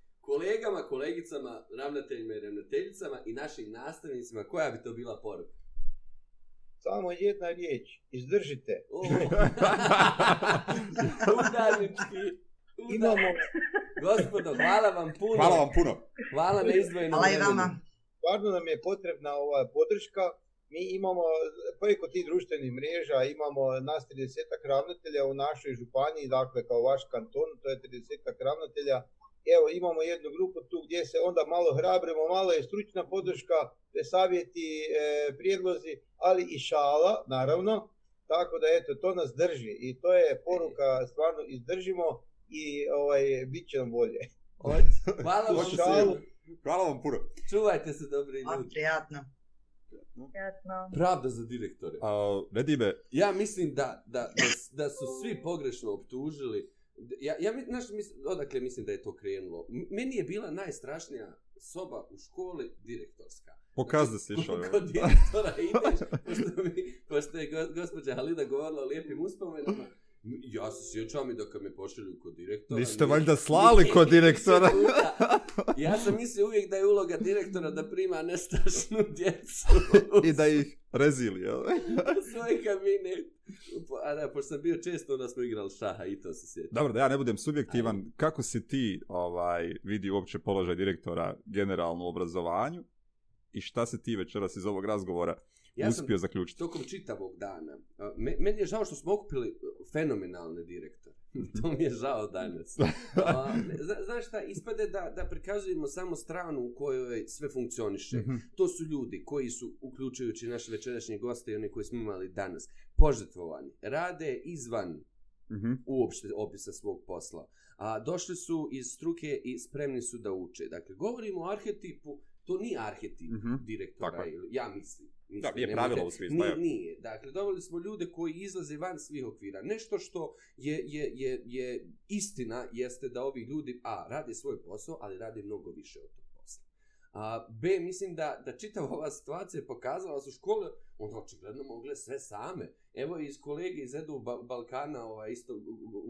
kolegama, kolegicama, ravnateljima i ravnateljicama i našim nastavnicima, koja bi to bila poruka? Samo jedna riječ, izdržite. *laughs* Udarnički. Udar. Imamo. Gospodo, hvala vam puno. Hvala vam puno. Hvala na izdvojenom Hvala i vama. Stvarno nam je potrebna ova podrška. Mi imamo preko tih društvenih mreža, imamo nas 30 ravnatelja u našoj županiji, dakle kao vaš kanton, to je 30 ravnatelja evo imamo jednu grupu tu gdje se onda malo hrabrimo, malo je stručna podrška, savjeti, e, prijedlozi, ali i šala, naravno. Tako da eto, to nas drži i to je poruka, stvarno izdržimo i ovaj, bit će nam bolje. *laughs* Hvala vam, šalu. Hvala vam puno. Čuvajte se dobri ljudi. Hvala, prijatno. Prijatno. Pravda za direktore. A, Nedime. Ja mislim da, da, da, da su svi pogrešno optužili Ja, ja znaš, mis, odakle mislim da je to krenulo. M meni je bila najstrašnija soba u školi direktorska. Pokazda znači, si išao. *laughs* Kod direktora ideš, pošto, mi, pošto je gospođa Halida govorila o lijepim uspomenama. Ja se sjećam i da kad me pošalju kod direktora... Vi ste valjda slali kod *laughs* direktora. ja sam mislio uvijek da je uloga direktora da prima nestašnu *laughs* djecu. I da ih rezili, jel? u *laughs* svoj kabinet. A da, pošto sam bio često, onda smo igrali šaha i to se sjećam. Dobro, da ja ne budem subjektivan. Ajde. Kako si ti ovaj, vidi uopće položaj direktora generalno u obrazovanju? I šta se ti večeras iz ovog razgovora uh, ja uspio sam zaključiti. Tokom čitavog dana, me, meni je žao što smo okupili fenomenalne direktore. Mhm. to mi je žao danas. *laughs* A, znaš šta, ispade da, da prikazujemo samo stranu u kojoj sve funkcioniše. Mhm. To su ljudi koji su, uključujući naše večerašnje goste i one koje smo imali danas, požetvovani, rade izvan Mm -hmm. uopšte opisa svog posla. A, došli su iz struke i spremni su da uče. Dakle, govorimo o arhetipu, to nije arhetip mm -hmm. direktora, Tako. ja mislim. Mislim, da, je pravilo nemojte. u smislu. Nije, nije. Dakle, dovoljili smo ljude koji izlaze van svih okvira. Nešto što je, je, je, je istina jeste da ovi ljudi, a, rade svoj posao, ali rade mnogo više od toga. A, B, mislim da, da čitava ova situacija pokazala su škole, onda očigledno mogle sve same. Evo iz kolege iz Edu Balkana ova, isto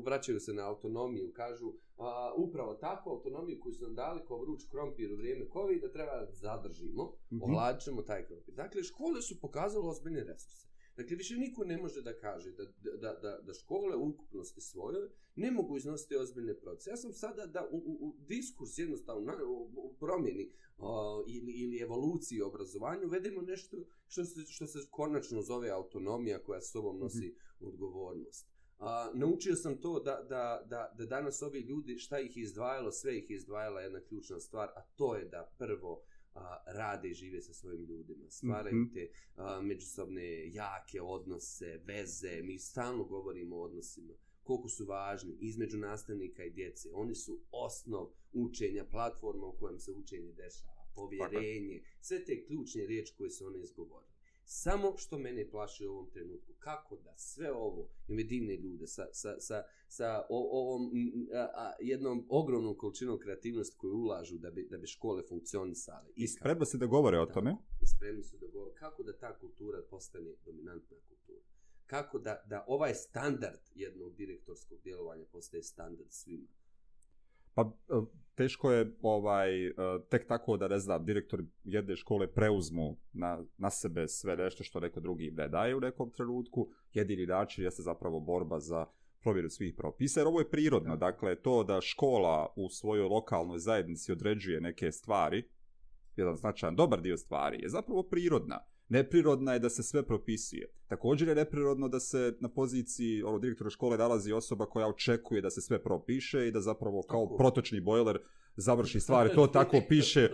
vraćaju se na autonomiju, kažu a, upravo takvu autonomiju koju su nam dali kao vruć krompir u vrijeme COVID-a treba da zadržimo, mm -hmm. taj krompir. Dakle, škole su pokazale ozbiljne resurse. Dakle, više niko ne može da kaže da, da, da, da škole u ukupnosti svoje ne mogu iznositi ozbiljne procese. Ja sam sada da u, u, u diskurs jednostavno na, u, u promjeni o, ili, ili evoluciji obrazovanja uvedemo nešto što se, što se konačno zove autonomija koja s sobom mhm. nosi mm -hmm. odgovornost. A, naučio sam to da, da, da, da danas ovi ljudi šta ih izdvajalo, sve ih izdvajala jedna ključna stvar, a to je da prvo a, rade i žive sa svojim ljudima, stvaraju mm -hmm. te a, međusobne jake odnose, veze, mi stalno govorimo o odnosima, koliko su važni između nastavnika i djece, oni su osnov učenja, platforma u kojem se učenje dešava, povjerenje, sve te ključne riječi koje su one izgovorili. Samo što mene plaši u ovom trenutku, kako da sve ovo, ime divne ljude, sa, sa, sa, sa o, ovom a, a, jednom ogromnom količinom kreativnosti koju ulažu da bi, da bi škole funkcionisale. I spremno se da govore o tome. I spremno se da govore. Kako da ta kultura postane dominantna kultura? Kako da, da ovaj standard jednog direktorskog djelovanja postaje standard svima? pa e, teško je ovaj e, tek tako da ne znam direktor jedne škole preuzmu na, na sebe sve nešto što neko drugi ne daje u nekom trenutku jedini način jeste zapravo borba za provjeru svih propisa jer ovo je prirodno dakle to da škola u svojoj lokalnoj zajednici određuje neke stvari jedan značajan dobar dio stvari je zapravo prirodna neprirodna je da se sve propisuje. Također je neprirodno da se na poziciji ono, direktora škole nalazi osoba koja očekuje da se sve propiše i da zapravo kao protočni bojler uh, završi stvari. To tako *laughs* piše,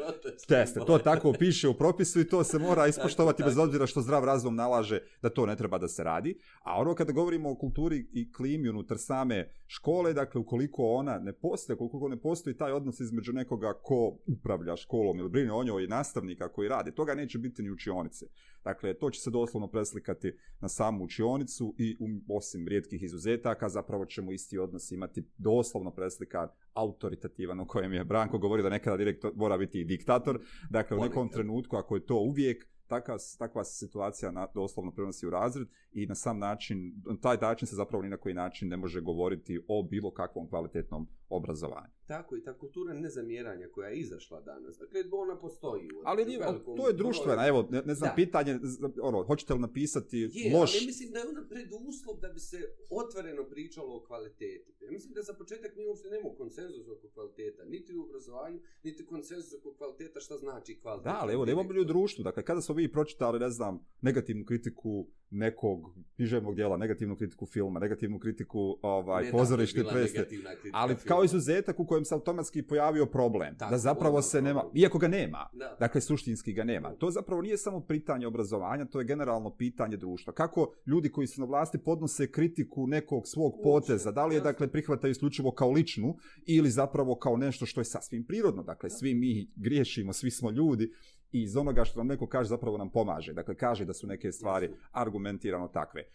teste, to tako piše u propisu i to se mora ispoštovati bez obzira što zdrav razum nalaže da to ne treba da se radi. A ono kada govorimo o kulturi i klimi unutar same škole, dakle ukoliko ona ne postoje, ukoliko ne postoji taj odnos između nekoga ko upravlja školom ili brine o njoj i nastavnika koji rade, toga neće biti ni učionice. Dakle, to će se doslovno preslikati na samu učionicu i um, osim rijetkih izuzetaka, zapravo ćemo isti odnos imati doslovno preslikan autoritativan o kojem je Branko govorio da nekada direktor mora biti i diktator. Dakle, u nekom trenutku, ako je to uvijek, takva, takva se situacija na, doslovno prenosi u razred i na sam način, taj način se zapravo ni na koji način ne može govoriti o bilo kakvom kvalitetnom obrazovanja. Tako i ta kultura nezamjeranja koja je izašla danas, dakle ona postoji. U ali nije, to je društvena, evo, ne, ne znam, da. pitanje, ono, hoćete li napisati je, loš? Je, ali mislim da je ona preduslov da bi se otvoreno pričalo o kvaliteti. Ja mislim da za početak mi uopšte nemamo konsenzus oko kvaliteta, niti u obrazovanju, niti konsenzus oko kvaliteta šta znači kvaliteta. Da, ali evo, nemamo li u društvu, dakle, kada smo vi pročitali, ne znam, negativnu kritiku nekog pižemog dijela, negativnu kritiku filma, negativnu kritiku ovaj, ne, pozorište preste, ali filma. kao izuzetak u kojem se automatski pojavio problem, Tako, da zapravo se problem. nema, iako ga nema, da. dakle suštinski ga nema, to zapravo nije samo pitanje obrazovanja, to je generalno pitanje društva. Kako ljudi koji su na vlasti podnose kritiku nekog svog Uče, poteza, da li je dakle prihvataju isključivo kao ličnu ili zapravo kao nešto što je sasvim prirodno, dakle da. svi mi griješimo, svi smo ljudi, i iz onoga što nam neko kaže zapravo nam pomaže. Dakle, kaže da su neke stvari argumentirano takve. E,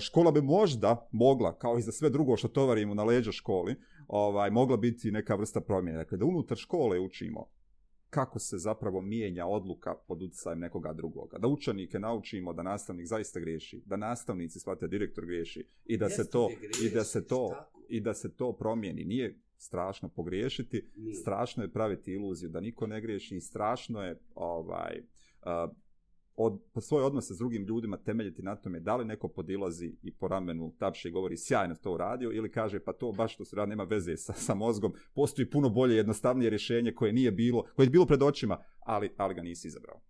škola bi možda mogla, kao i za sve drugo što tovarimo na leđa školi, ovaj mogla biti neka vrsta promjene. Dakle, da unutar škole učimo kako se zapravo mijenja odluka pod utjecajem nekoga drugoga. Da učenike naučimo da nastavnik zaista griješi, da nastavnici shvate direktor griješi i da Jeste se to i da se to i da se to promijeni. Nije strašno pogriješiti, Nije. strašno je praviti iluziju da niko ne griješi i strašno je ovaj uh, od pa svoj odnos sa drugim ljudima temeljiti na tome da li neko podilazi i po ramenu tapše i govori sjajno to uradio ili kaže pa to baš što se radi nema veze sa, sa mozgom, postoji puno bolje jednostavnije rješenje koje nije bilo, koje je bilo pred očima, ali, ali ga nisi izabrao.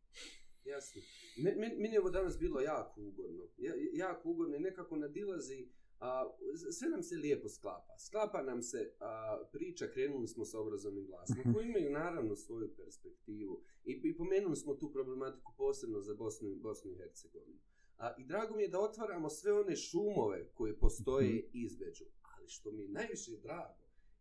Jasno. Meni, meni je ovo danas bilo jako ugodno. Ja, jako ugodno i nekako nadilazi uh, Uh, sve nam se lijepo sklapa. Sklapa nam se uh, priča, krenuli smo s obrazovnim glasom, koji *laughs* imaju naravno svoju perspektivu. I, I pomenuli smo tu problematiku posebno za Bosnu, Bosnu i Hercegovinu. Uh, I drago mi je da otvaramo sve one šumove koje postoje mm -hmm. između. Ali što mi je najviše drago,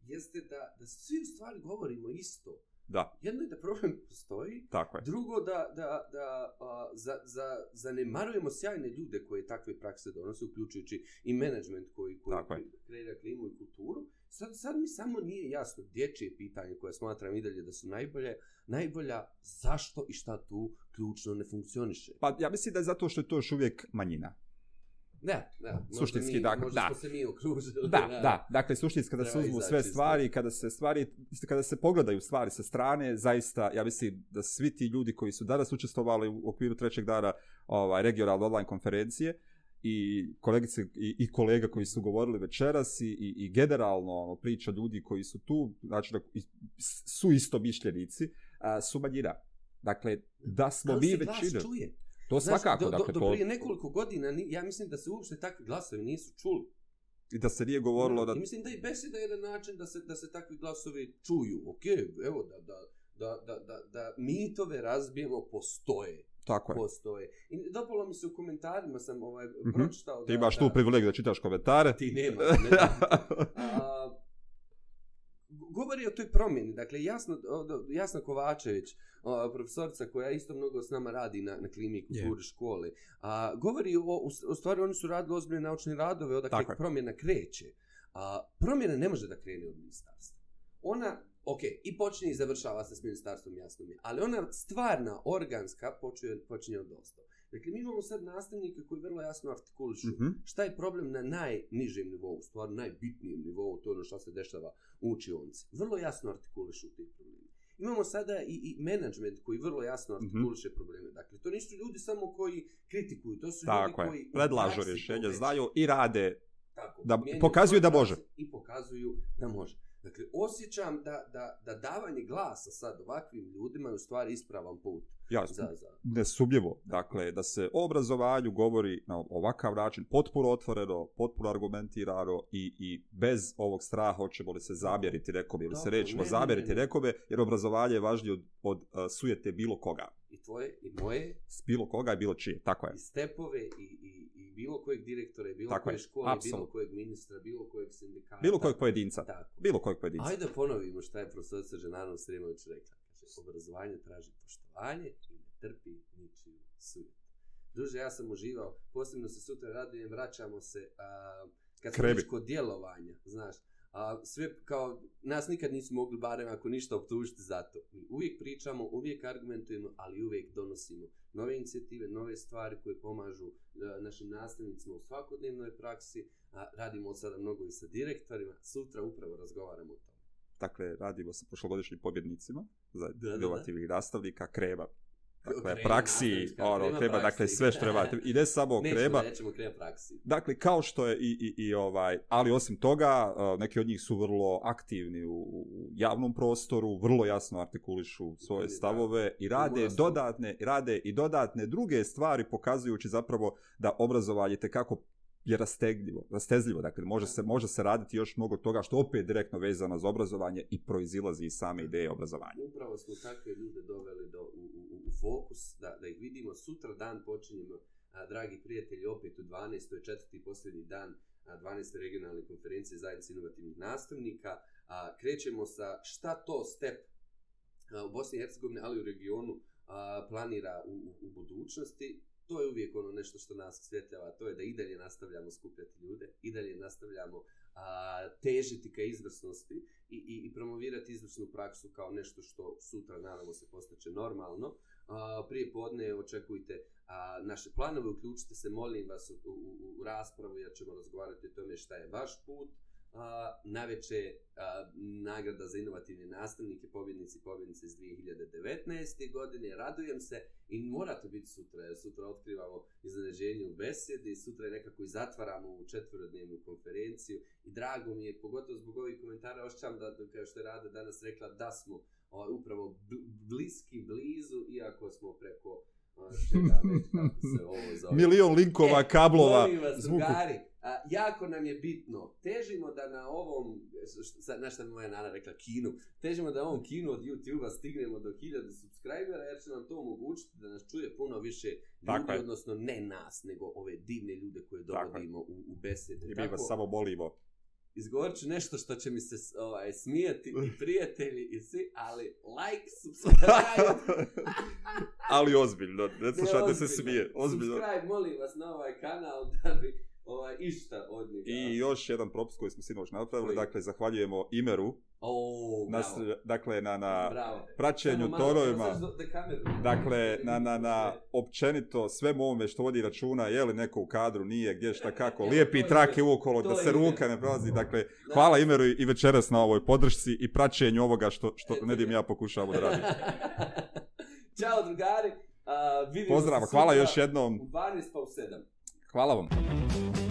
jeste da, da svi u stvari govorimo isto. Uh, Da. Jedno je da problem postoji. Tako je. Drugo da, da, da a, za, za, zanemarujemo sjajne ljude koje takve prakse donose, uključujući i management koji, koji, koji kreira klimu i kulturu. Sad, sad mi samo nije jasno dječje pitanje koje smatram i dalje da su najbolje, najbolja zašto i šta tu ključno ne funkcioniše. Pa ja mislim da je zato što je to još uvijek manjina. Ne, ne. Suštinski, mi, dakle, da. se mi okružili. Da, ne. da. Dakle, suštinski, kada Treba se uzmu sve čisto. stvari, kada se stvari, kada se pogledaju stvari sa strane, zaista, ja mislim da svi ti ljudi koji su danas učestovali u okviru trećeg dana ovaj, regionalne online konferencije, i kolegice i, i kolega koji su govorili večeras i, i, i generalno ono, priča ljudi koji su tu, znači da su isto mišljenici, a, su manjina. Dakle, da smo Kao mi većina... Kako se glas čuje? To Znaš, svakako, do, dakle, do, prije nekoliko godina, ja mislim da se uopšte takvi glasovi nisu čuli. I da se nije govorilo da... I mislim da i beseda je jedan način da se, da se takvi glasovi čuju. Ok, evo, da, da, da, da, da, da mitove razbijemo postoje. Tako je. Postoje. I dopalo mi se u komentarima, sam ovaj, mhm. pročitao... Mm -hmm. Ti imaš da, tu privilegiju da čitaš komentare. Ti nema. Ne, ne, ne, ne, a, govori o toj promjeni. Dakle, jasno, jasno Kovačević, profesorca koja isto mnogo s nama radi na, na klimi i kulturi yeah. škole, a, govori o, u stvari oni su radili ozbiljne naučne radove, odakle dakle. promjena kreće. A, promjena ne može da krene od ministarstva. Ona, ok, i počinje i završava se s ministarstvom jasnom, ali ona stvarna, organska, počinje, počinje od dostava. Dakle, mi imamo sad nastavnike koji vrlo jasno artikulišu mm -hmm. šta je problem na najnižem nivou, u stvari najbitnijem nivou, to je ono što se dešava u učionci. Vrlo jasno artikulišu te probleme. Imamo sada i, i management koji vrlo jasno mhm. artikuliše mm -hmm. probleme. Dakle, to nisu ljudi samo koji kritikuju, to su Tako ljudi je. koji... predlažu rješenja, znaju i rade, Tako, da, pokazuju da može. I pokazuju da može. Dakle, osjećam da, da, da davanje glasa sad ovakvim ljudima je u stvari ispravan put. Jasno, za, za... nesubljivo. Dakle, da se o obrazovanju govori na ovakav način, potpuno otvoreno, potpuno argumentirano i, i bez ovog straha hoćemo li se zabjeriti nekome ili Dobro, se rećemo zabjeriti nekome, jer obrazovanje je važnije od, od uh, sujete bilo koga. I tvoje, i moje. S bilo koga i bilo čije, tako je. I stepove, i, i bilo kojeg direktora, bilo Tako koje je. škole, Absolut. bilo kojeg ministra, bilo kojeg sindikata. Bilo kojeg pojedinca. Tako. Bilo kojeg pojedinca. Ajde ponovimo šta je profesor Ženano Sremović rekla. Kaže, obrazovanje traži poštovanje i ne trpi ničiju sujetu. Druže, ja sam uživao, posebno se sutra radujem, vraćamo se a, kad smo kod djelovanja, znaš, a, sve kao, nas nikad nismo mogli barem ako ništa optužiti za to. Mi uvijek pričamo, uvijek argumentujemo, ali uvijek donosimo nove inicijative, nove stvari koje pomažu a, e, našim nastavnicima u svakodnevnoj praksi, a, radimo od sada mnogo i sa direktorima, sutra upravo razgovaramo o tome. Dakle, radimo sa prošlogodišnjim pobjednicima za inovativnih nastavnika, kreva dakle, krema, praksi, ono, krema, krema, krema dakle, praksi. dakle, sve što treba, i ne samo Nećemo, krema. Nećemo, krema praksi. Dakle, kao što je i, i, i ovaj, ali osim toga, e, neki od njih su vrlo aktivni u javnom prostoru, vrlo jasno artikulišu svoje Ukrili, stavove da. i rade Ugrasno. dodatne, rade i dodatne druge stvari, pokazujući zapravo da obrazovanje kako je rastegljivo, rastezljivo, dakle može se, može se raditi još mnogo toga što opet direktno vezano za obrazovanje i proizilazi iz same ideje obrazovanja. Upravo smo takve ljude doveli do, u, u, u fokus, da, da ih vidimo sutra dan počinjemo, a, dragi prijatelji, opet u 12. To je četvrti posljednji dan a, 12. regionalne konferencije zajednice inovativnih nastavnika. A, krećemo sa šta to step a, u Bosni i Hercegovini, ali u regionu a, planira u, u, u budućnosti, to je uvijek ono nešto što nas osvjetljava, to je da i dalje nastavljamo skupljati ljude, i dalje nastavljamo a, težiti ka izvrsnosti i, i, i promovirati izvrsnu praksu kao nešto što sutra naravno se postaće normalno. A, prije podne očekujte a, naše planove, uključite se, molim vas u, u, u raspravu jer ćemo razgovarati o tome šta je vaš put, A, naveče a, nagrada za inovativne nastavnike, pobjednici i pobjednice iz 2019. godine. Radujem se i mora to biti sutra, jer sutra otkrivamo iznenađenje u besedi, sutra je nekako i zatvaramo u četvrodnevnu konferenciju i drago mi je, pogotovo zbog ovih komentara, ošćam da, kao što je Rada danas rekla, da smo o, upravo bliski, blizu, iako smo preko Ono *laughs* Milion linkova, e, kablova. Molim vas, zvuku. drugari, a, jako nam je bitno, težimo da na ovom, sad nešto moja nana rekla, kinu, težimo da ovom kinu od YouTube-a stignemo do 1000 subscribera, jer će nam to omogućiti da nas čuje puno više ljudi, tako odnosno ne nas, nego ove divne ljude koje dovodimo u, u besede. I mi vas samo molimo izgovorit ću nešto što će mi se ovaj, smijati i *laughs* prijatelji i svi, ali like, subscribe. *laughs* ali ozbiljno, ne slušajte ne, ozbiljno. se smije. Ozbiljno. Subscribe, molim vas na ovaj kanal da bi ovaj, išta od njega. I još jedan propust koji smo sinoć napravili, Koji? dakle, zahvaljujemo Imeru, Oh, na, bravo. dakle na na bravo. praćenju Samo torovima dakle na na na općenito sve mome što vodi računa je li neko u kadru nije gdje šta kako lijepi trake uokolo da se ruka ne prolazi dakle hvala Imeru i večeras na ovoj podršci i praćenju ovoga što što ne dim ja pokušavam da radim *laughs* Ćao drugari uh, vidimo Pozdrav, se hvala još jednom u 12 pa u 7 Hvala vam.